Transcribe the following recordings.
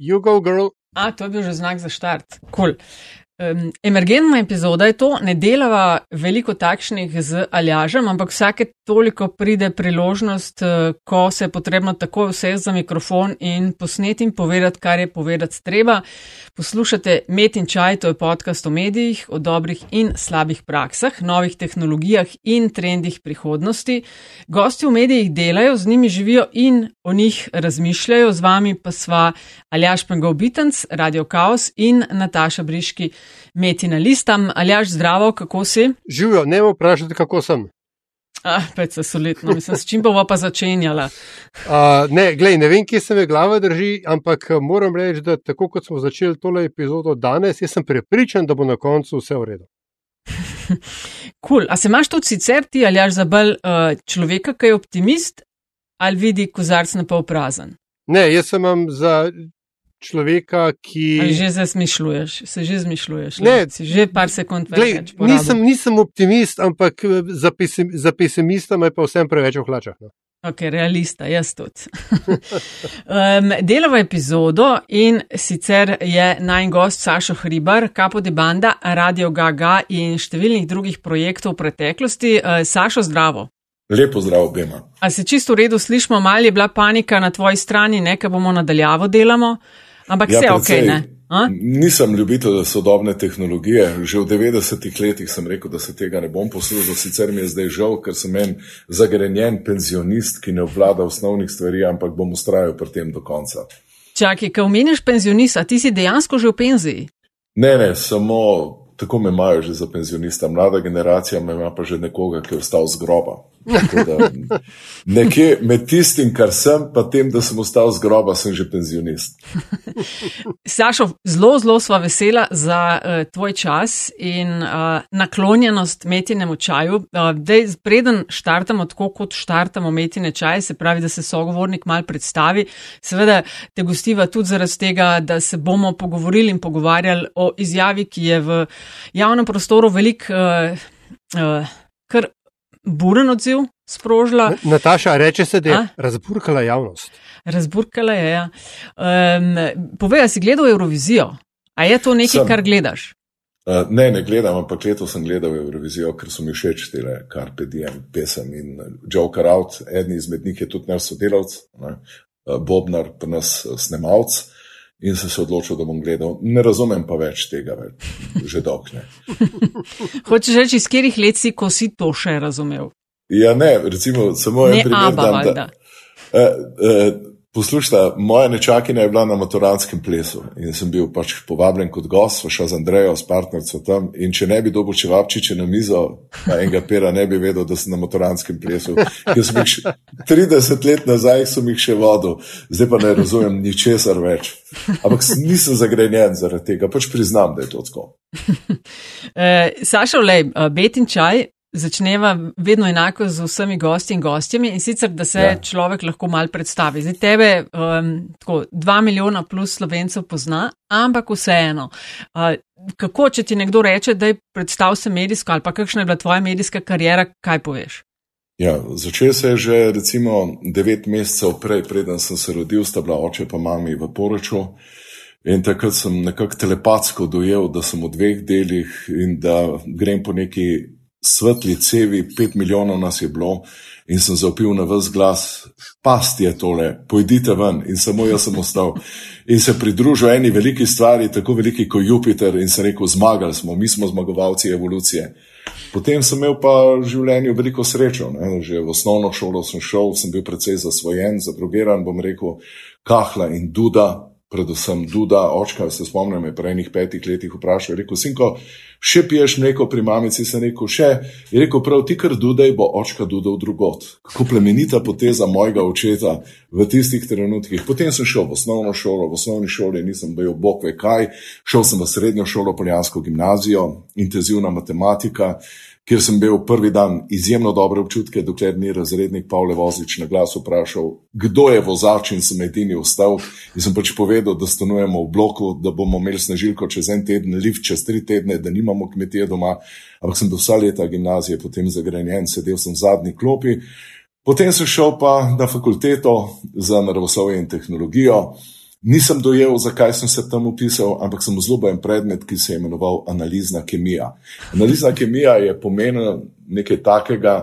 You go, girl. A, to je bil že znak za štart. Cool. Um, emergentna epizoda je to, ne delava veliko takšnih z aljažem, ampak vsake toliko pride priložnost, uh, ko se je potrebno takoj vse za mikrofon in posneti in povedati, kar je povedati treba. Poslušate Met in Čaj, to je podcast o medijih, o dobrih in slabih praksah, novih tehnologijah in trendih prihodnosti. Gosti v medijih delajo, z njimi živijo in o njih razmišljajo, z vami pa sva Aljaš Pengov Bitens, Radio Chaos in Nataša Briški. Metina listam, aljaš zdravo, kako si? Živijo, ne me vprašajte, kako sem. Ah, pet se solidno, mislim, s čim bova pa začenjala. Uh, ne, glej, ne vem, kje se me glava drži, ampak moram reči, da tako kot smo začeli tole epizodo danes, jaz sem prepričan, da bo na koncu vse v redu. Kul, cool. a se imaš tudi sicer ti aljaš za bolj uh, človeka, ki je optimist ali vidi kozarc na pol prazen? Ne, jaz sem za človeka, ki. Ali že zasmišljuješ, se že zmišljuješ. Ne, si že par sekund več. Nisem, nisem optimist, ampak za, pesim, za pesimista me pa vsem preveč ohlača. No. Ok, realista, jaz tudi. um, delava epizodo in sicer je naj gost Sašo Hribar, Kapo de Banda, Radio Gaga in številnih drugih projektov v preteklosti. Uh, Sašo, zdravo. Lepo zdrav obema. A se čisto v redu slišmo, malo je bila panika na tvoji strani, nekaj bomo nadaljavo delamo. Ampak ja, vse je ok. Ne? Nisem ljubitelj sodobne tehnologije. Že v 90-ih letih sem rekel, da se tega ne bom poslužil. Sicer mi je zdaj žal, ker sem en zagrenjen penzionist, ki ne obvlada osnovnih stvari, ampak bom ustrajal pri tem do konca. Čakaj, ko omeniš penzionist, a ti si dejansko že v penziji? Ne, ne, samo tako me imajo že za penzionista. Mlada generacija me ima pa že nekoga, ki je ostal z groba. Nekje med tistim, kar sem, pa tem, da sem ostal z groba, sem že penzionist. Sašo, zelo, zelo sva vesela za uh, tvoj čas in uh, naklonjenost metinemu čaju. Uh, dej, preden štartamo tako, kot štartamo metine čaje, se pravi, da se sogovornik mal predstavi. Seveda te gostiva tudi zaradi tega, da se bomo pogovorili in pogovarjali o izjavi, ki je v javnem prostoru velik. Uh, uh, buren odziv sprožila. Nataša, reče se, da je A? razburkala javnost. Razburkala je. Ja. Um, povej, si gledal Eurovizijo? A je to nekaj, sem. kar gledaš? Uh, ne, ne gledam, ampak letos sem gledal Eurovizijo, ker so mi všeč te Carpe Diem pesem in Joker Out, eden izmed njih je tudi naš sodelavc, ne? Bobnar, pa nas snemalc. In sem se odločil, da bom gledal. Ne razumem pa več tega, več. že dolg ne. Hočeš reči, iz katerih let si, ko si to še razumel? Ja, ne, recimo, samo en primer. Dam, da, uh, uh, Poslušajte, moja nečakinja je bila na maturantskem plesu in sem bil pač povabljen kot gost, šel z Andrejo, s partnerico tam. In če ne bi dobil čevapčiče na mizo, pa enega pera ne bi vedel, da sem na maturantskem plesu. Ker sem jih 30 let nazaj, sem jih še vodil, zdaj pa ne razumem ničesar več. Ampak nisem zagrenjen zaradi tega, pač priznam, da je to tako. Uh, Saša, lej, uh, bet in čaj, začneva vedno enako z vsemi gosti in gostjami in sicer, da se ja. človek lahko mal predstavi. Zdaj tebe um, tako dva milijona plus slovencev pozna, ampak vseeno. Uh, kako, če ti nekdo reče, da je predstav se medijsko ali pa kakšna je bila tvoja medijska karijera, kaj poveš? Ja, začel se je že recimo devet mesecev prej, preden sem se rodil, sta bila oče pa mami v poroču. In takrat sem nekako telepatsko dojel, da sem v dveh delih in da grem po neki svetli cevi, pet milijonov nas je bilo in sem zaupil na vse glas, past je tole, pojdite ven in samo jaz sem ostal. In se pridružil eni veliki stvari, tako veliki kot Jupiter in se rekel, zmagali smo, mi smo zmagovalci evolucije. Potem sem imel pa v življenju veliko srečo. Ne? Že v osnovno šolo sem šel, sem bil precej zasvojen, zadrugiran, bom rekel, kahla in duda, predvsem Duda, očka, se spomnim, je prej nekaj petih letih vprašal, rekel, sinko, še piješ mleko pri mamici, sem rekel, še, je rekel, prav ti, ker Dudej bo očka Dudov drugot. Kako plemenita poteza mojega očeta v tistih trenutkih. Potem sem šel v osnovno šolo, v osnovni šoli nisem bil bog ve kaj, šel sem v srednjo šolo, poljansko gimnazijo, intenzivna matematika kjer sem bil prvi dan izjemno dobre občutke, dokler ni razrednik Pavle Vozič na glas vprašal, kdo je vozač in sem edini ostal. In sem pač povedal, da stanujemo v bloku, da bomo imeli snežilko čez en teden, lift čez tri tedne, da nimamo kmetije doma. Ampak sem bil vsa leta gimnazije potem zagrenjen, sedel sem v zadnji klopi. Potem sem šel pa na fakulteto za naravoslovje in tehnologijo. Nisem dojel, zakaj sem se tam upisal, ampak sem zelo en predmet, ki se je imenoval analizna kemija. Analizna kemija je pomenila nekaj takega,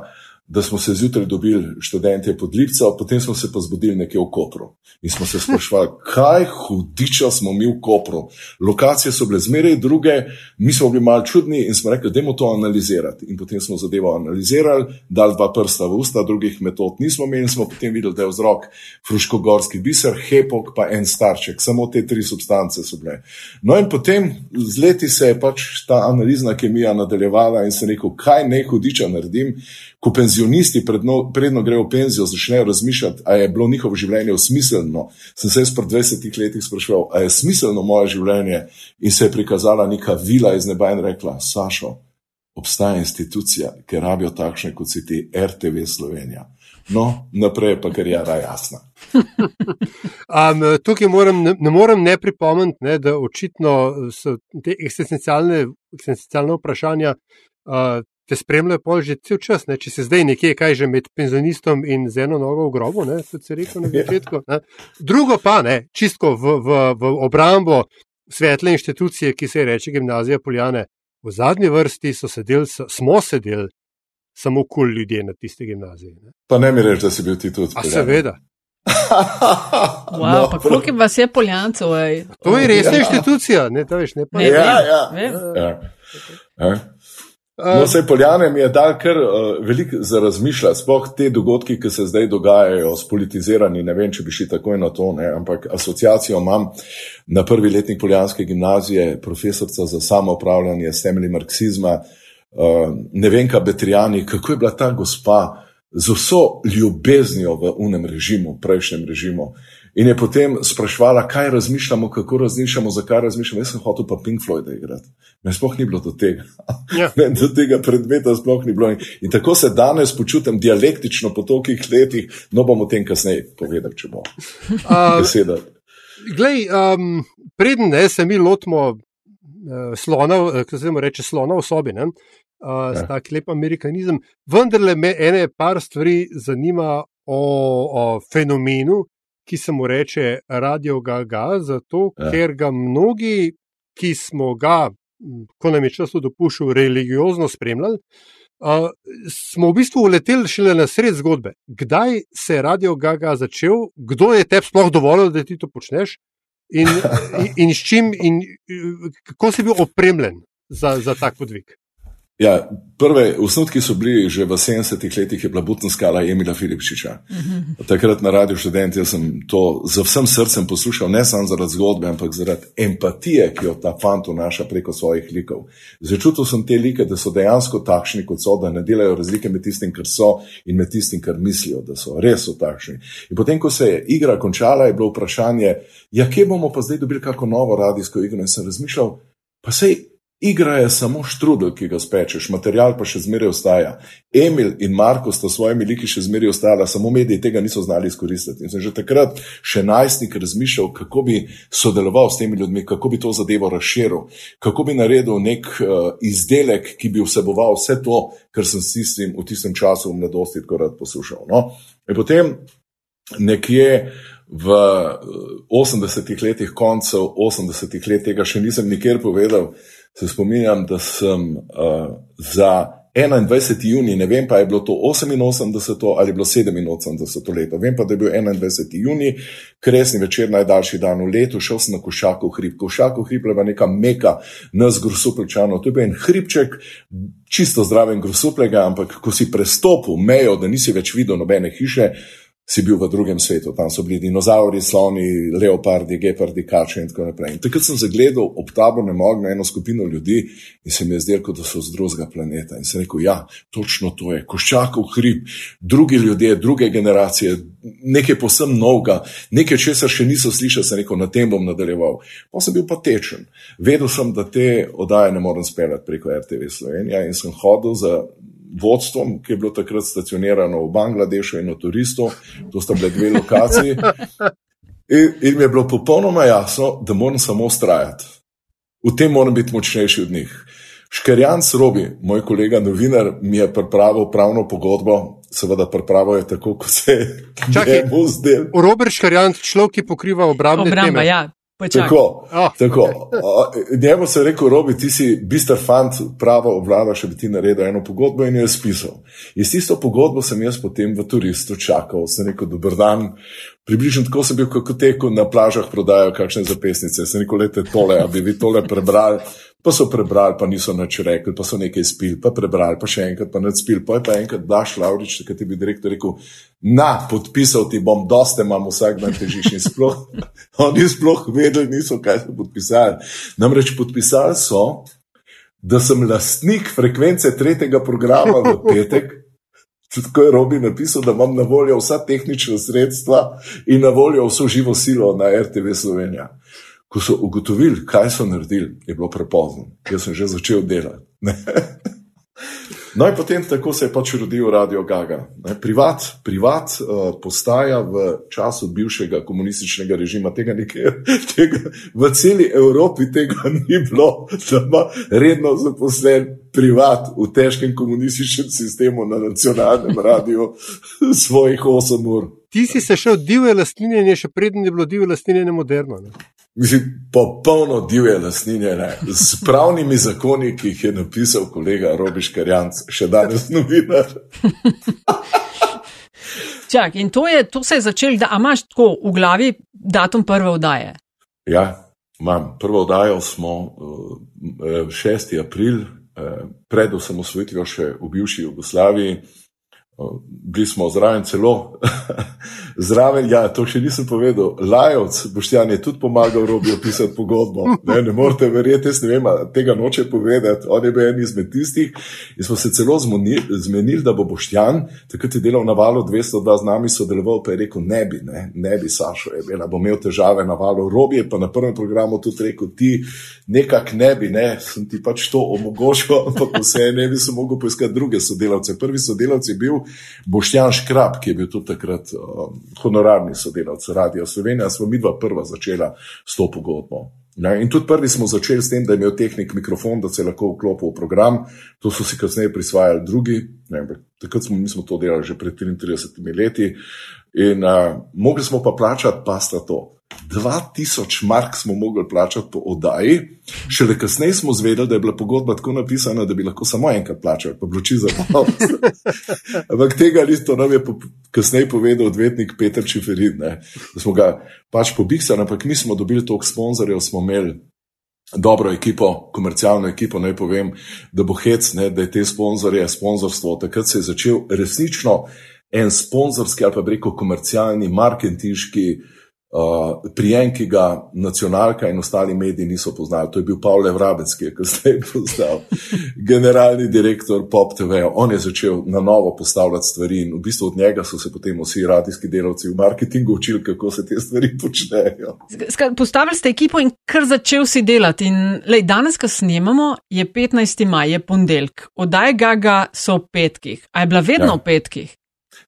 da smo se zjutraj dobili študente pod Lipco, potem smo se pa zbudili nekje v Kopru. In smo se sprašvali, kaj hudiča smo mi v Kopru. Lokacije so bile zmeraj druge, mi smo bili mal čudni in smo rekli, da je to analizirati. In potem smo zadevo analizirali, dali dva prsta v usta, drugih metod nismo imeli in smo potem videli, da je vzrok fruškogorski biser, hepok pa en starček. Samo te tri substance so bile. No in potem z leti se je pač ta analizna kemija nadaljevala in se rekel, kaj ne hudiča naredim ko penzionisti predno, predno grejo v penzijo, začnejo razmišljati, ali je bilo njihovo življenje smiselno. Sem se jaz pred 20 leti sprašval, ali je smiselno moje življenje in se je prikazala neka vila iz neba in rekla: Sašo, obstaja institucija, ki rabijo takšne kot si ti, RTV Slovenija. No, naprej pa kar je jasna. um, tukaj moram, ne, ne morem ne pripomniti, ne, da očitno so te eksistencialne, eksistencialne vprašanja uh, te spremljajo pol že cel čas, ne? če si zdaj nekje, kaj že med penzionistom in z eno nogo v grobu, kot se reče na ja. začetku. Ne? Drugo pa, ne, čistko v, v, v obrambo svetle inštitucije, ki se reče gimnazija Poljane, v zadnji vrsti sedel, smo sedeli samo kul cool ljudje na tisti gimnaziji. Ne? Pa ne mi reči, da si bil ti tudi. A seveda. wow, no, pa koliko vas je poljancev? To je resna ja. inštitucija, ne, to veš, ne pa. Ne, ja, ja. ja. ja. No, vse Poljane mi je dal kar uh, veliko za razmišljati, sploh te dogodki, ki se zdaj dogajajo, spolitizirani. Ne vem, če bi šli takoj na to, ne, ampak asociacijo imam na prvi letnik Poljanske gimnazije, profesorica za samoupravljanje s temelji marksizma, uh, ne vem, kaj Betrijani, kako je bila ta gospa z vso ljubeznijo v unem režimu, prejšnjem režimu. In je potem sprašvala, kaj razmišljamo, kako razmišljamo, zakaj razmišljamo. Jaz sem hotel pa Pink Floyd igrati. Me sploh ni bilo do tega. Ja. do tega predmeta sploh ni bilo. In tako se danes počutim dialektično po tolikih letih, no bom o tem kasneje povedal, če bo. Uh, Glej, um, preden ne, se mi lotimo uh, slona, uh, kako se reče, slona v sobi, ne, uh, ja. tak lep amerikanizem, vendarle me ene par stvari zanima o, o fenomenu, ki se mu reče Radio Gaga, zato ja. ker ga mnogi, ki smo ga, ko nam je čas dopuščal, religiozno spremljali, uh, smo v bistvu uleteli šele na sred zgodbe. Kdaj se je Radio Gaga začel, kdo je te sploh dovolil, da ti to počneš, in, in, in s čim, in kako si bil opremljen za, za tak podvig. Ja, prve osnutki so bili že v 70-ih letih, je bila Butna skala Emila Filipčiča. Takrat na radiju študent sem to z vsem srcem poslušal, ne samo zaradi zgodbe, ampak zaradi empatije, ki jo ta fant vnaša preko svojih likov. Začutil sem te like, da so dejansko takšni, kot so, da ne delajo razlike med tistim, kar so in med tistim, kar mislijo, da so res so takšni. In potem, ko se je igra končala, je bilo vprašanje, ja, kje bomo pa zdaj dobili kako novo radijsko igro. In sem razmišljal, pa sej. Igra je samo štrudel, ki ga spečeš, material pa še zmeraj ostaja. Emil in Marko sta svojimi liki še zmeraj ostala, samo mediji tega niso znali izkoristiti. In sem že takrat, še najstnik, razmišljal, kako bi sodeloval s temi ljudmi, kako bi to zadevo razširil, kako bi naredil nek uh, izdelek, ki bi vseboval vse to, kar sem s tistim v tistem času v mladosti tako rad poslušal. No? In potem nekje. V 80-ih letih, koncev 80-ih let, tega še nisem nikjer povedal, se spominjam, da sem uh, za 21. juni, ne vem pa, je bilo to 88 ali bilo 87 leto, vem pa, da je bil 21. juni, kresni večer, najdaljši dan v letu, šel sem na Košakov hrib. Košakov hrib je neka meka nas grusupljčano. To je bil en hribček, čisto zdraven grusuplega, ampak ko si prestopil mejo, da nisi več videl nobene hiše, si bil v drugem svetu, tam so bili dinozauri, sloni, leopardi, gepardi, kače in tako naprej. In takrat sem zagledal ob tabornem ognju eno skupino ljudi in se mi je zdelo, da so z drugega planeta. In sem rekel, ja, točno to je, koščakov hrib, drugi ljudje, druge generacije, nekaj posem novega, nekaj česar še niso slišali, sem rekel, na tem bom nadaljeval. Pa sem bil pa tečen. Vedel sem, da te oddaje ne morem speljati preko RTV Slovenija in sem hodil za vodstvom, ki je bilo takrat stacionirano v Bangladešu in v Turistu, to sta bile dve lokaciji. In, in mi je bilo popolnoma jasno, da moram samo ustrajati. V tem moram biti močnejši od njih. Škerjan Srobi, moj kolega novinar, mi je pripravil pravno pogodbo seveda pripravo je tako, kot se je mu zdel. Robert Škarjant, človek, ki pokriva obrambne Obramba, teme. ja. Tako, Ah. tako. A, Njemu se je rekel, Robi, ti si bister fant, prava obvlada, še bi ti naredil eno pogodbo in jo je spisal. In s tisto pogodbo sem jaz potem v turistu čakal, sem rekel, dober dan. Približno tako sem bil, kako teko na plažah prodajajo kakšne zapisnice. Sem rekel, lete tole, a bi vi tole prebrali. Pa so prebrali, pa niso nič rekli, pa so nekaj spili, pa prebrali, pa še enkrat, pa nič spili. Pa je pa enkrat Daš Laurič, takrat je bil direktor, rekel, na, podpisal ti bom, doste imam vsak dan težiš in sploh, oni sploh vedeli niso, kaj so podpisali. Namreč podpisali so, da sem lastnik frekvence tretjega programa v petek. Tako je Robi napisal, da imam na voljo vsa tehnična sredstva in na voljo vso živo silo na RTV Slovenija. Ko so ugotovili, kaj so naredili, je bilo prepozno. Jaz sem že začel delati. No, in potem tako se je pač rodil Radio Gaga. Ne, Privat, privat uh, postaja v času bivšega komunističnega režima, tega nikjer, tega, v celi Evropi tega ni bilo, da ima redno zaposlen privat v težkem komunističnem sistemu na nacionalnem radiju svojih 8 ur. Ti si se šel divje lastninjenje, še preden je bilo divje lastninjenje moderno. Ne? Mislim, popolno divje lastninjenje z pravnimi zakoni, ki jih je napisal kolega Robiš Karjanc, še danes novinar. Čak, in to, je, to se je začelo, da imaš tako v glavi datum prve vdaje. Ja, imam. Prvo oddajo smo uh, 6. april, uh, pred osamosvojitvijo še v bivši Jugoslaviji. Bili smo zraven celo, zraven, ja, to še nisem povedal. Lajovc, Boštjan je tudi pomagal Robi opisati pogodbo. Ne, ne morete verjeti, ne vem, tega noče povedati. On je bil en izmed tistih in smo se celo zmenili, da bo Boštjan, takrat je delal na valu 202 z nami sodeloval, pa je rekel, ne bi, ne, ne bi, Sašo, je bila, bo imel težave na valu. Robi je pa na prvem programu tudi rekel, ti nekak ne bi, ne, sem ti pač to omogočil, ampak vse ne bi se mogel poiskati druge sodelavce. Prvi sodelavec je bil Boštjan Škrab, ki je bil tudi takrat um, honorarni sodelavec Radia Slovenija, smo mi dva prva začela s to pogodbo. Ne, in tudi prvi smo začeli s tem, da je imel tehnik mikrofon, da se je lahko vklopil v program. To so si kasneje prisvajali drugi. Ne, takrat smo, smo to delali že pred 33 leti. In uh, mogli smo pa plačati, pa sta to. 2000 mark smo mogli plačati po oddaji, šele kasneje smo zvedeli, da je bila pogodba tako napisana, da bi lahko samo enkrat plačali, pa bloči za to. Ampak tega ni, to nam je po, kasneje povedal odvetnik Peter Čiferin, ne, da smo ga pač pobiksali, ampak mi smo dobili toliko sponzorjev, smo imeli dobro ekipo, komercialno ekipo, naj povem, da bo hec, ne, da je te sponzorje, sponzorstvo, takrat se je začel resnično en sponzorski ali pa rekel komercialni, marketinški uh, prijem, ki ga nacionalka in ostali mediji niso poznali. To je bil Pavel Vrabec, ki je kasneje postal generalni direktor Pop TV. On je začel na novo postavljati stvari in v bistvu od njega so se potem vsi radijski delavci v marketingu učili, kako se te stvari počnejo. Postavili ste ekipo in kar začel si delati. In, lej, danes, ko snemamo, je 15. maj, je ponedeljek. Oddaje Gaga so v petkih. A je bila vedno Ja. v petkih?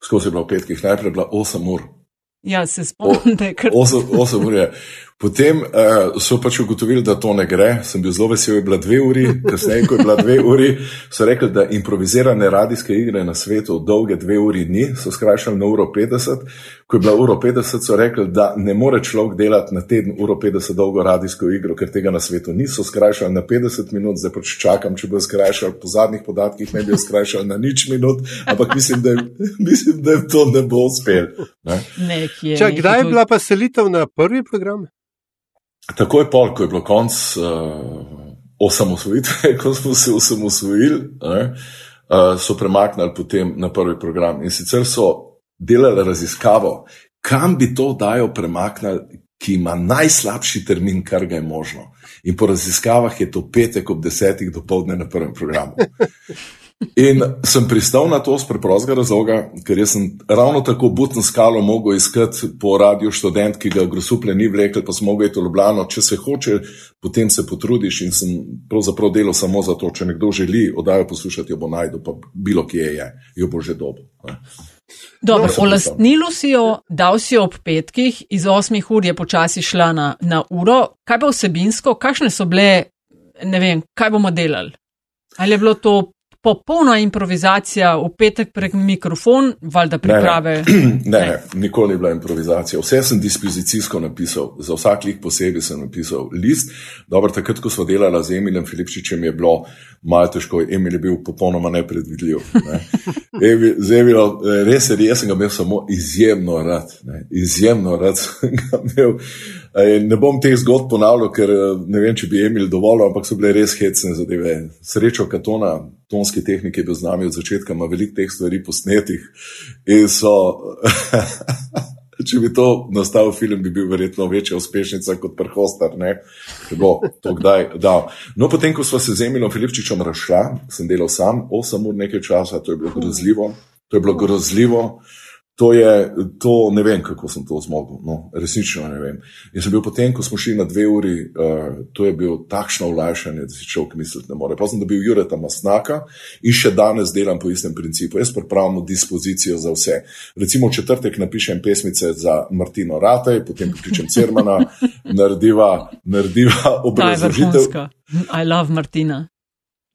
Skozi je bilo v petkih, najprej je bila 8 ur. Ja, se spomnim, da je kar. 8 ur je. Potem uh, so pač ugotovili, da to ne gre. Sem bil zelo vesel, je bila dve uri, kasneje, ko je bila dve uri, so rekli, da improvizirane radijske igre na svetu dolge dve uri ni, so skrajšali na uro 50. Ko je bila uro 50, so rekli, da ne more človek delati na teden uro 50 dolgo radijsko igro, ker tega na svetu niso skrajšali na 50 minut, zdaj pač čakam, če bojo skrajšali. Po zadnjih podatkih ne bi jo skrajšali na nič minut, ampak mislim, da, mislim, da to ne bo uspel. Ne? Nekje, Čak, nekje kdaj je bila pa selitev na prvi program? Takoj pol, ko je bilo konc uh, osamosvojitve, ko smo se osamosvojili, uh, so premaknili potem na prvi program. In sicer so delali raziskavo, kam bi to dajo premaknili, ki ima najslabši termin, kar ga je možno. In po raziskavah je to petek ob desetih do povdne na prvem programu. In sem pristal na to z preprostega razloga, ker sem ravno tako butno skalo mogel iskati po radiju študent, ki ga grosuple ni vlekel, pa sem mogel iti v Ljubljano. Če se hoče, potem se potrudiš in sem pravzaprav delal samo zato, če nekdo želi oddajo poslušati, jo bo najdel, pa bilo kje je, jo bo že dobil. Dobro, No, olastnilo si jo, dal si jo ob petkih, iz 8 ur je počasi šla na, na uro. Kaj pa vsebinsko, kakšne so bile, ne vem, kaj bomo delali? Ali je bilo to popolna improvizacija v petek prek mikrofon, valjda priprave. Ne, ne, ne, ne, nikoli ni bila improvizacija. Vse sem dispozicijsko napisal, za vsak lik posebej sem napisal list. Dobro, takrat, ko smo delali z Emilem Filipčičem, je bilo malo težko, Emil je bil popolnoma nepredvidljiv. Ne. Emil, Emil, res je, res sem ga imel samo izjemno rad, ne. izjemno rad sem ga imel. Ne bom teh zgodb ponavljal, ker ne vem, če bi Emil dovolil, ampak so bile res hecne zadeve. Srečo Katona, tonski tehnik, je bil z nami od začetka, ima veliko teh stvari posnetih. So, če bi to nastal film, bi bil verjetno večja uspešnica kot prhostar. No, potem, ko smo se z Emilom Filipčičem rašla, sem delal sam 8 ur nekaj časa, to je bilo grozljivo. To je bilo grozljivo. To je, to ne vem, kako sem to zmogel. No, resnično ne vem. In sem bil potem, ko smo šli na dve uri, uh, to je bilo takšno olajšanje, da si človek misliti ne more. Pa sem dobil Jureta Masnaka in še danes delam po istem principu. Jaz pripravljam dispozicijo za vse. Recimo v četrtek napišem pesmice za Martino Rataj, potem pokličem Cermana, narediva, narediva obrazložitev. I love Martina.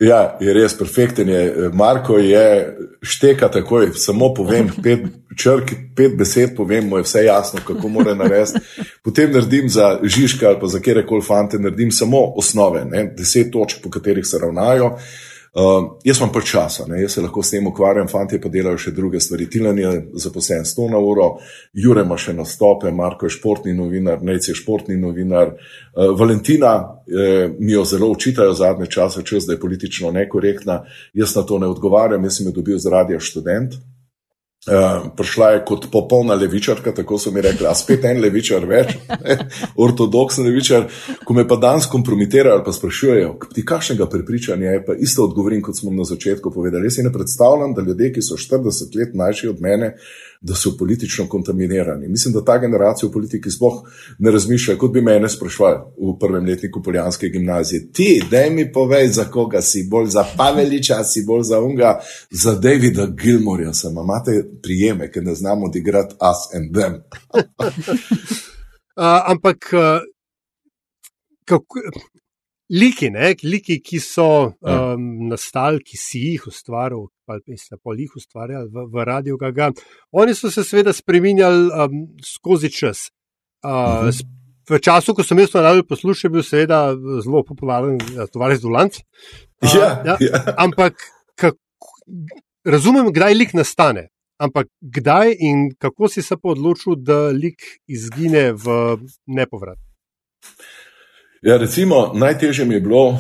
Ja, je res perfekten. Je. Marko je šteka takoj, samo povem pet črk, pet besed, povem mu je vse jasno, kako mora narediti. Potem naredim za Žižka ali pa za kere koli fante, naredim samo osnove, ne? deset točk, po katerih se ravnajo. Uh, jaz imam pač časa, ne? jaz se lahko s tem ukvarjam, fanti pa delajo še druge stvari. Tilan je zaposlen 100 na uro, Jure ima še nastope, Marko je športni novinar, Nec je športni novinar. Uh, Valentina eh, mi jo zelo učitajo zadnje čase, čez da je politično nekorektna. Jaz na to ne odgovarjam, jaz sem jo dobil z radija študent. Uh, prišla je kot popolna levičarka, tako so mi rekli, a spet en levičar več, ortodoksni levičar. Ko me pa danes kompromitirajo ali pa sprašujejo, ti kakšnega prepričanja je, pa isto odgovorim, kot smo na začetku povedali. Jaz si ne predstavljam, da ljudje, ki so 40 let mlajši od mene, da so politično kontaminirani. Mislim, da ta generacija v politiki sploh ne razmišlja, kot bi mene sprašvali v prvem letniku Poljanske gimnazije. Ti, daj mi povej, za koga si bolj za Paveliča, si bolj za Unga, za Davida Gilmorja, sem imate prijeme, ker ne znamo odigrati us and them. uh, ampak. Uh... Kako, liki, ne, liki, ki so ja. um, nastali, ki si jih ustvaril, ali pa pol jih ustvarjali v, v Radio Gaga. Oni so se seveda spremenjali um, skozi čas. Uh, uh -huh. V času, ko sem jaz to radio poslušal, je bil seveda zelo popularen tovarec Dulant. Uh, ja, ja. Ja. Ampak kak, razumem, kdaj lik nastane. Ampak kdaj in kako si se pa odločil, da lik izgine v nepovrat? Ja, recimo, najtežje mi je bilo uh,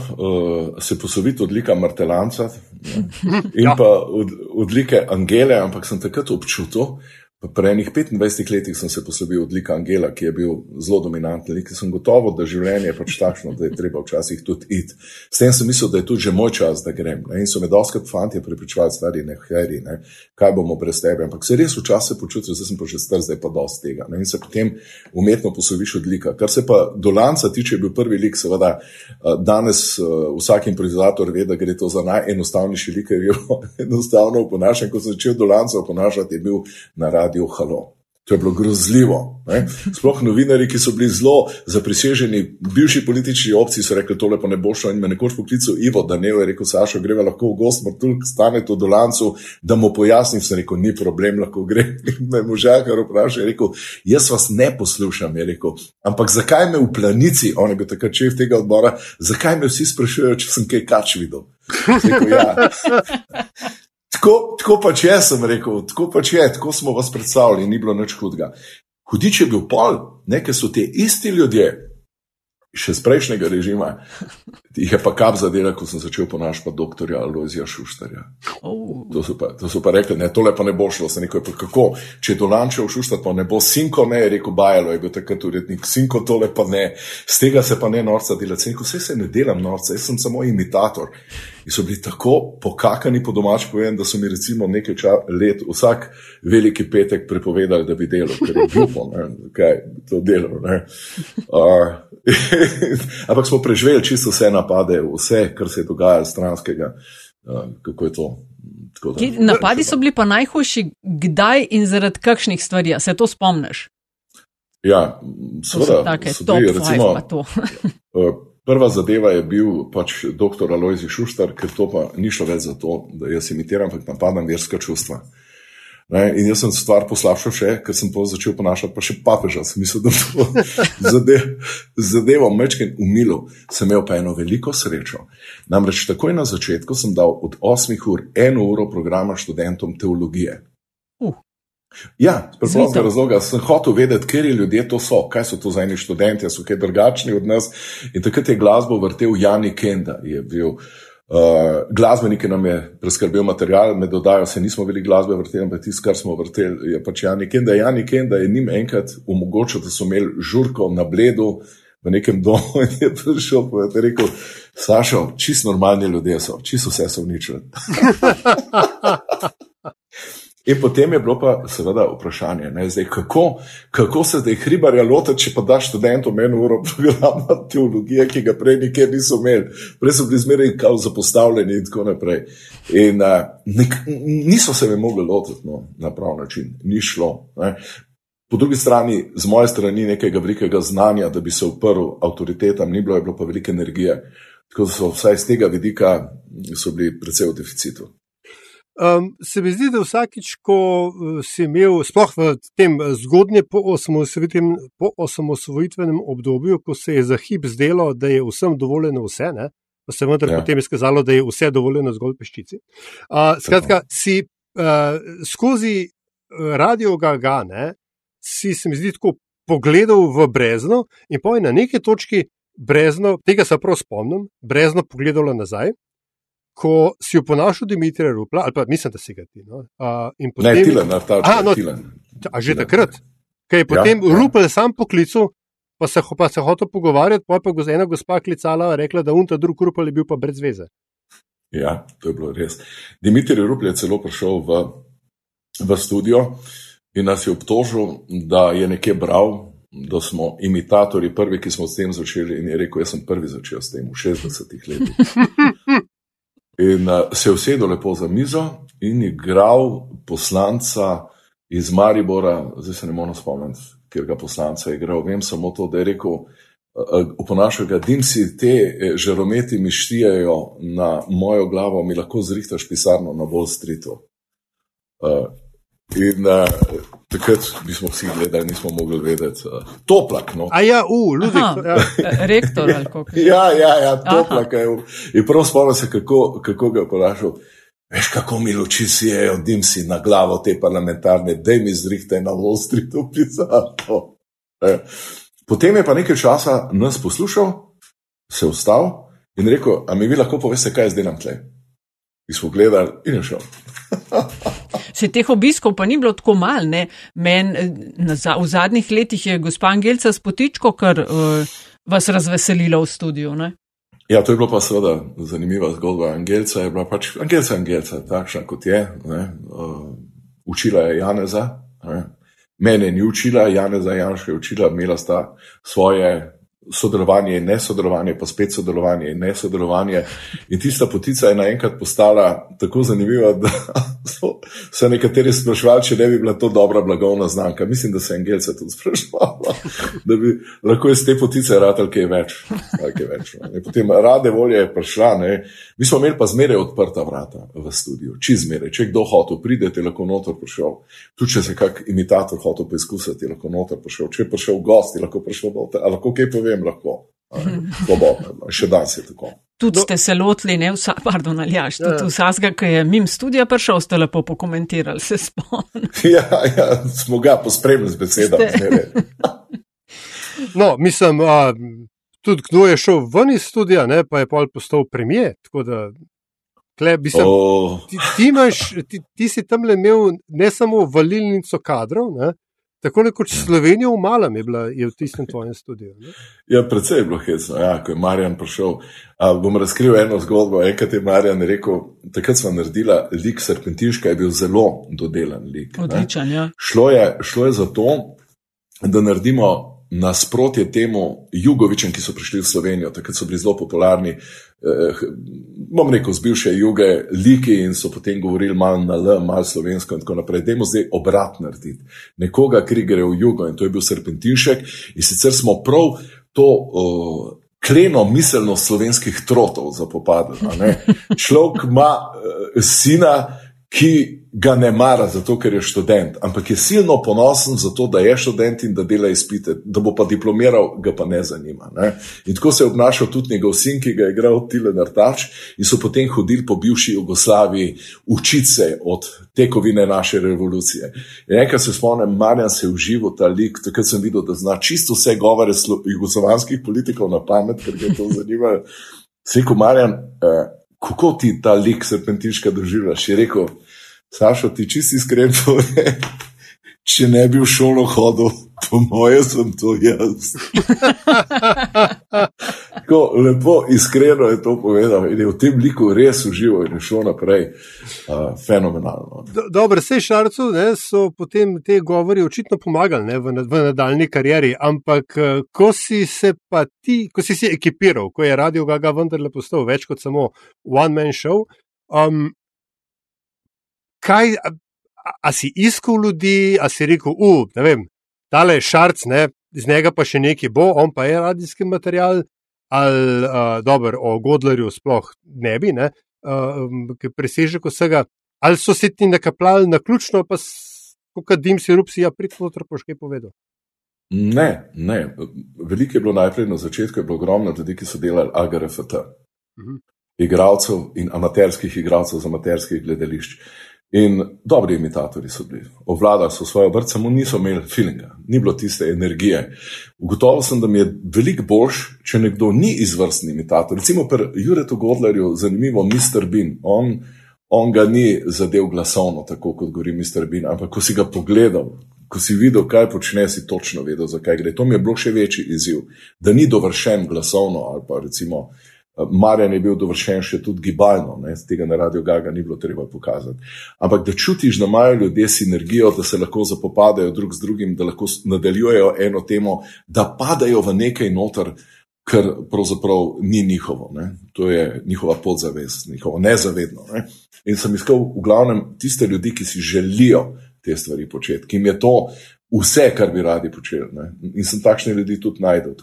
se posloviti od lika Martelanca ja, in ja. pa od, od like Angele, ampak sem takrat občutil, Pri enih 25 letih sem se poslovil od lika Angela, ki je bil zelo dominanten lik, sem gotovo, da življenje je pač takšno, da je treba včasih tudi iti. S tem sem mislil, da je tudi že moj čas, da grem. Ne? In so me doskrat fanti pripričvali, stari ne, heri, ne? kaj bomo brez tebe. Ampak se res včasih počutil, da sem pa že star, zdaj pa dosti tega. Ne? In se potem umetno posloviš od lika. Kar se pa do lanca tiče, je bil prvi lik, seveda danes vsak improvizator ve, da gre to za najenostavnejši lik, ker je bil enostavno oponašan, ko sem začel do lanca oponašati, je bil na radi radio Halo. To je bilo grozljivo. Ne? Sploh novinari, ki so bili zelo zapriseženi, bivši politični opci, so rekli: tole pa ne bo šlo. In me nekoč poklical Ivo, da ne je rekel: Saša, greva lahko v gost, morda stane to do lancu, da mu pojasnim. Sem rekel: ni problem, lahko gre. In me možakar vpraša, je rekel: jaz vas ne poslušam. Rekel, Ampak zakaj me v planici, on je bil takrat šef tega odbora, zakaj me vsi sprašujejo, če sem kaj kač videl? Rekel, ja. Tako, tako pač je, sem rekel, tako pač je, tako smo vas predstavljali, ni bilo nič hudega. Hudič je bil pol, nekaj so ti isti ljudje, še z prejšnjega režima, jih je pa kap zadela, ko sem začel ponašati doktorja Aloizija Šuštarja. Oh. To, so pa, to so pa rekli, ne, tole pa ne bo šlo, se neko je pa kako, če je dolančev Šuštar, pa ne bo sinko, ne, je rekel Bajalo, je bil takrat urednik, sinko tole pa ne, z tega se pa ne norca dela, se neko, vse se ne delam norca, jaz sem samo imitator. In so bili tako pokakani po domač, povem, da so mi recimo nekaj let, vsak veliki petek prepovedali, da bi delal, ker je glupo, kaj to delo. Uh, ampak smo preživeli čisto vse napade, vse, kar se je dogajalo stranskega. Uh, kako je to? Da, Ki, napadi so bili pa najhujši, kdaj in zaradi kakšnih stvari, se to spomniš? Ja, seveda. Tako je, to je recimo. Prva zadeva je bil pač dr. Alojzi Šuštar, ker to pa ni šlo več za to, da jaz imitiram, ampak napadam verska čustva. Ne, in jaz sem stvar poslabšal še, ker sem to začel ponašati, pa še papeža. Sem mislil, da bo zadev, zadevo mečken umilo. Sem imel pa eno veliko srečo. Namreč takoj na začetku sem dal od 8 ur eno uro programa študentom teologije. Ja, z preprostega razloga sem hotel vedeti, kje ljudje to so, kaj so to za eni študenti, so kaj drugačni od nas. In takrat je glasbo vrtel Jani Kenda, je bil uh, glasbenik, ki nam je preskrbel material, me dodajo, se nismo bili glasbe vrteli, ampak tisto, kar smo vrteli, je pač Jani Kenda. Jani Kenda je njim enkrat omogočil, da so imeli žurko na bledu v nekem domu in je prišel in je rekel: Sašo, čist normalni ljudje so, čist vse so uničili. In potem je bilo pa seveda vprašanje, ne, zdaj, kako, kako se zdaj hribarja loti, če pa daš študentom eno uro programa teologije, ki ga prej nikjer niso imeli, prej so bili zmeraj kao zapostavljeni in tako naprej. In uh, nek, niso se me mogli lotiti no, na prav način, ni šlo. Ne. Po drugi strani, z moje strani, nekega velikega znanja, da bi se uprl avtoritetam, ni bilo, je bilo pa veliko energije. Tako da so vsaj z tega vidika bili precej v deficitu. Um, se mi zdi, da vsakič, ko uh, si imel, sploh v tem uh, zgodnjem po osamosvojitvenem obdobju, ko se je za hip zdelo, da je vsem dovoljeno vse, ne? pa se vendar ja. potem izkazalo, da je vse dovoljeno zgolj peščici. Uh, skratka, si uh, skozi radio Gagane, si se mi zdi tako pogledal v brezno in poj na neki točki brezno, tega se prav spomnim, brezno pogledala nazaj ko si oponašal Dimitrija Rupla, ali pa mislim, da si ga ti. No? Uh, potem, ne, Tilen, ta a, no, a že tilen. takrat, kaj je potem ja, ja. Rupel sam poklical, pa se, pa se hotel pogovarjati, pa je pa ena gospa klicala in rekla, da unta drug Rupel je bil pa brez veze. Ja, to je bilo res. Dimitrij Rupel je celo prišel v, v studio in nas je obtožil, da je nekje bral. Da smo imitatori, prvi, ki smo s tem začeli, in je rekel: Jaz sem prvi začel s tem v 60-ih letih. In uh, se je usedel lepo za mizo in igral poslanca iz Maribora, zdaj se ne morem spomniti, ker ga poslanca je igral. Vem samo to, da je rekel: uh, Oponašaj ga, dim si te eh, žarometi mi štijajo na mojo glavo, mi lahko zrihtaš pisarno na Wall Streetu. Uh, in uh, takrat bismo vsi gledali, nismo mogli vedeti. Uh, toplak. No. A ja, u, ljudi. Ja. Rektor ali kako. Ja, ja, ja, toplak. In prav spomnim se, kako, kako ga je vprašal. Veš, kako mi luči si je, odim si na glavo te parlamentarne, da mi zrihte na Wall Streetu pisati. E. Potem je pa nekaj časa nas poslušal, se vstal in rekel: A mi vi lahko poveste, kaj jaz delam tle? Mi smo gledali in je šel. Se teh obiskov pa ni bilo tako mal, ne? Men, v zadnjih letih je gospa Angelca spotičko, kar uh, vas razveselila v studiu, ne? Ja, to je bilo pa seveda zanimiva zgodba. Angelca je bila pač, Angelca Angelca, takšna kot je, ne? Uh, učila je Janeza, ne? mene ni učila, Janeza Janša je učila, imela sta svoje sodelovanje in nesodelovanje, pa spet sodelovanje in nesodelovanje. In tista potica je naenkrat postala tako zanimiva, da so se nekateri sprašvali, če ne bi bila to dobra blagovna znamka. Mislim, da se je Angelce tudi sprašvala, da bi lahko iz te potice radil kaj več. Kaj več no. Potem rade volje je prišla. Ne. Mi smo imeli pa zmeraj odprta vrata v studiu, čez zmeraj. Če kdo hotel prideti, lahko noter prišel. Tudi če se kak imitator hotel preizkusiti, lahko noter prišel. Če je prišel gost, lahko prišel noter. Ali lahko kaj povem, lahko. Svobodno, še danes je tako. Tudi ste se lotili, ne vsa, pardon, ali jaš, tudi ja. vsega, ki je mim studija prišel, ste lepo pokomentirali, se spomnim. Ja, ja, smo ga pospremili z besedami. no, mislim, a, tudi kdo je šel ven iz studija, ne, pa je pol postal premijer. Tle, mislim, oh. ti, ti, imaš, ti, ti si tam le imel ne samo valilnico kadrov, ne, tako kot ja. Slovenijo v malem je bila je v tistem tvojem studiu. Ne? Ja, predvsej je bilo hecno. Ja, ko je Marjan prišel, a, bom razkril eno zgodbo. Enkrat je Marjan rekel, takrat smo naredili lik Serpentinška, je bil zelo dodelan lik. Odličen, ja. Šlo je, šlo je za to, da naredimo nasprotje temu Jugovičem, ki so prišli v Slovenijo, takrat so bili zelo popularni, eh, bom rekel, z bivše juge, liki in so potem govorili malo na L, malo slovensko in tako naprej. Dajmo zdaj obrat narediti. Nekoga, ki gre v jugo in to je bil Serpentinšek in sicer smo prav to. Uh, kleno miselnost slovenskih trotov za popad. Človek ima uh, sina, ki ga ne mara zato, ker je študent, ampak je silno ponosen zato, da je študent in da dela izpite, da bo pa diplomiral, ga pa ne zanima. Ne? In tako se je obnašal tudi njegov sin, ki ga je igral Tilen Artač in so potem hodili po bivši Jugoslaviji učiti se od tekovine naše revolucije. In enkrat se spomnim, Marjan se je užival ta lik, takrat sem videl, da zna čisto vse govore jugoslovanskih politikov na pamet, ker ga to zanima. Seko Marjan, eh, kako ti ta lik serpentiška doživljaš? Je rekel, Sašo, ti čisti iskren pove, če ne bi v šolo hodil, po moje sem to jaz. Tako lepo, iskreno je to povedal in je v tem liku res užival in je šel naprej. Uh, fenomenalno. Do, dobro, vse šarcu ne, so potem te govori očitno pomagali ne, v, v nadaljni karieri, ampak ko si se pa ti, ko si se ekipiral, ko je radio Gaga vendarle postal več kot samo one man show. Um, kaj, a, a si iskal ljudi, a si rekel, uh, ne vem, tale šarc, ne, iz njega pa še nekaj bo, on pa je radijski material, ali uh, dobro, o Godlerju sploh ne bi, ne, uh, ki preseže vsega, ali so se ti nakapljali na ključno, pa kot dim si rup si, ja, pridno trpoške povedal. Ne, ne. Veliko je bilo najprej na začetku, je bilo ogromno ljudi, ki so delali AGRFT. Uh -huh. Igralcev in amaterskih igralcev z amaterskih gledališč. In dobri imitatori so bili, ovladali so svojo vrst, samo niso imeli feelinga, ni bilo tiste energije. Ugotovil sem, da mi je veliko boljš, če nekdo ni izvrstni imitator. Recimo pri Juretu Godlerju, zanimivo, Mr. Bean. On, on ga ni zadev glasovno, tako kot govori Mr. Bean, ampak ko si ga pogledal, ko si videl, kaj počne, si točno vedel, zakaj gre. To mi je bilo še večji izziv, da ni dovršen glasovno ali pa recimo. Marjan je bil dovršen še tudi gibalno, ne, tega na radio Gaga ni bilo treba pokazati. Ampak da čutiš, da imajo ljudje sinergijo, da se lahko zapopadajo drug z drugim, da lahko nadaljujejo eno temo, da padajo v nekaj noter, kar pravzaprav ni njihovo. Ne. To je njihova podzavest, njihovo nezavedno. Ne. In sem iskal v glavnem tiste ljudi, ki si želijo te stvari početi, ki jim je to vse, kar bi radi počeli. Ne. In sem takšne ljudi tudi najdel.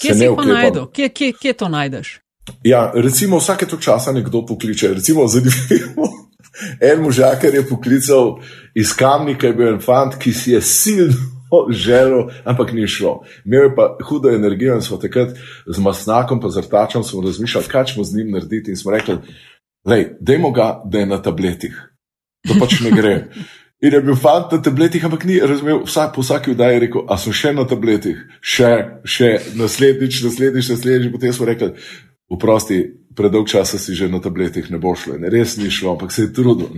Kje si pa najdel? Kje, kje, kje to najdeš? Ja, recimo vsake to časa nekdo pokliče. Recimo, zanimivo. En možakar je poklical iz Kamnika, je bil en fant, ki si je silno želel, ampak ni šlo. Imel je pa hudo energijo in smo takrat z masnakom, pa z rtačem, smo razmišljali, kaj ćemo z njim narediti. In smo rekli, dajmo ga, da je na tabletih. To pač ne gre. In je bil fant na tabletih, ampak ni razumel, vsak, po vsaki vdaji je rekel, a so še na tabletih, še, še naslednjič, naslednjič, naslednjič. Potem smo rekli, vprosti, predolg časa si že na tabletih ne bo šlo. Ne, res ni šlo, ampak se je trudil.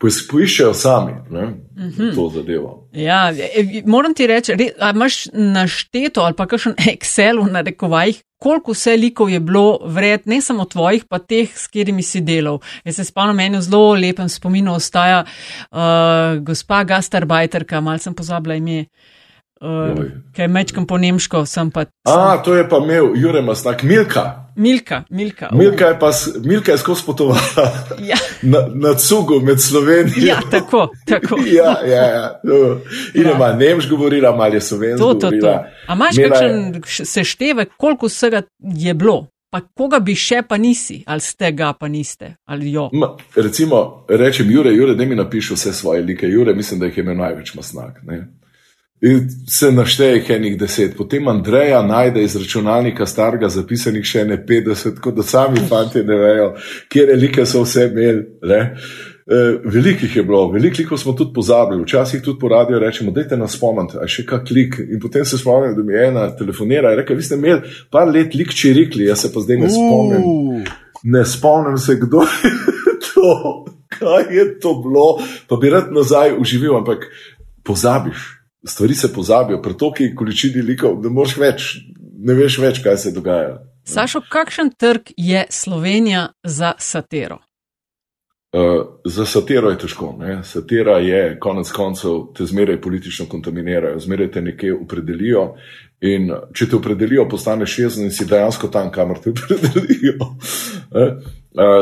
Poiščejo sami ne, mm -hmm. to zadevo. Ja, e, moram ti reči, imaš našteto ali pa kakšen Excel v narekovajih, koliko vse likov je bilo vred, ne samo tvojih, pa teh, s katerimi si delal. Jaz se spomnim, meni v zelo lepem spominu ostaja uh, gospa Gastarbajterka, mal sem pozabila ime. Uh, kaj mečkam po nemško, sem pa. A, to je pa imel, Jurem, snak Milka. Milka, Milka. Milka je, pa, Milka je skozi potovala ja. na, na cugu med Slovenijo. Ja, tako. tako. ja, ja, ja. In ima ja. nemš govorila, malo je slovensko. To, to, to. A imaš kakšen seštevek, koliko vsega je bilo? Pa koga bi še pa nisi, ali ste ga pa niste, ali jo? Ma, recimo, rečem, Jure, Jure, da mi napiše vse svoje like. Jure, mislim, da jih je imel največ masnak. Ne? In se našteje enih deset, potem Andreja najde iz računalnika starega zapisanih še ne 50, kot da sami fanti ne vejo, kje relike so vse imeli. E, velikih je bilo, veliko smo tudi pozabili, včasih tudi po radiju rečemo, dajte nas spomniti, a še kak klik. In potem se spomnim, da mi je ena telefonira in reče, vi ste imeli par let lik čirikli, jaz se pa zdaj ne spomnim. Uh. Ne spomnim se, kdo je to, kaj je to bilo, pa bi rad nazaj užival, ampak pozabiš stvari se pozabijo, pretoki količini likov, da moš več, ne veš več, kaj se dogaja. Sašo, kakšen trg je Slovenija za satiro? Uh, za satiro je težko. Ne? Satira je, konec koncev, te zmeraj politično kontaminirajo, zmeraj te nekje opredelijo. In če te opredelijo, postaneš jezen in si dejansko tam, kamor te opredelijo. uh,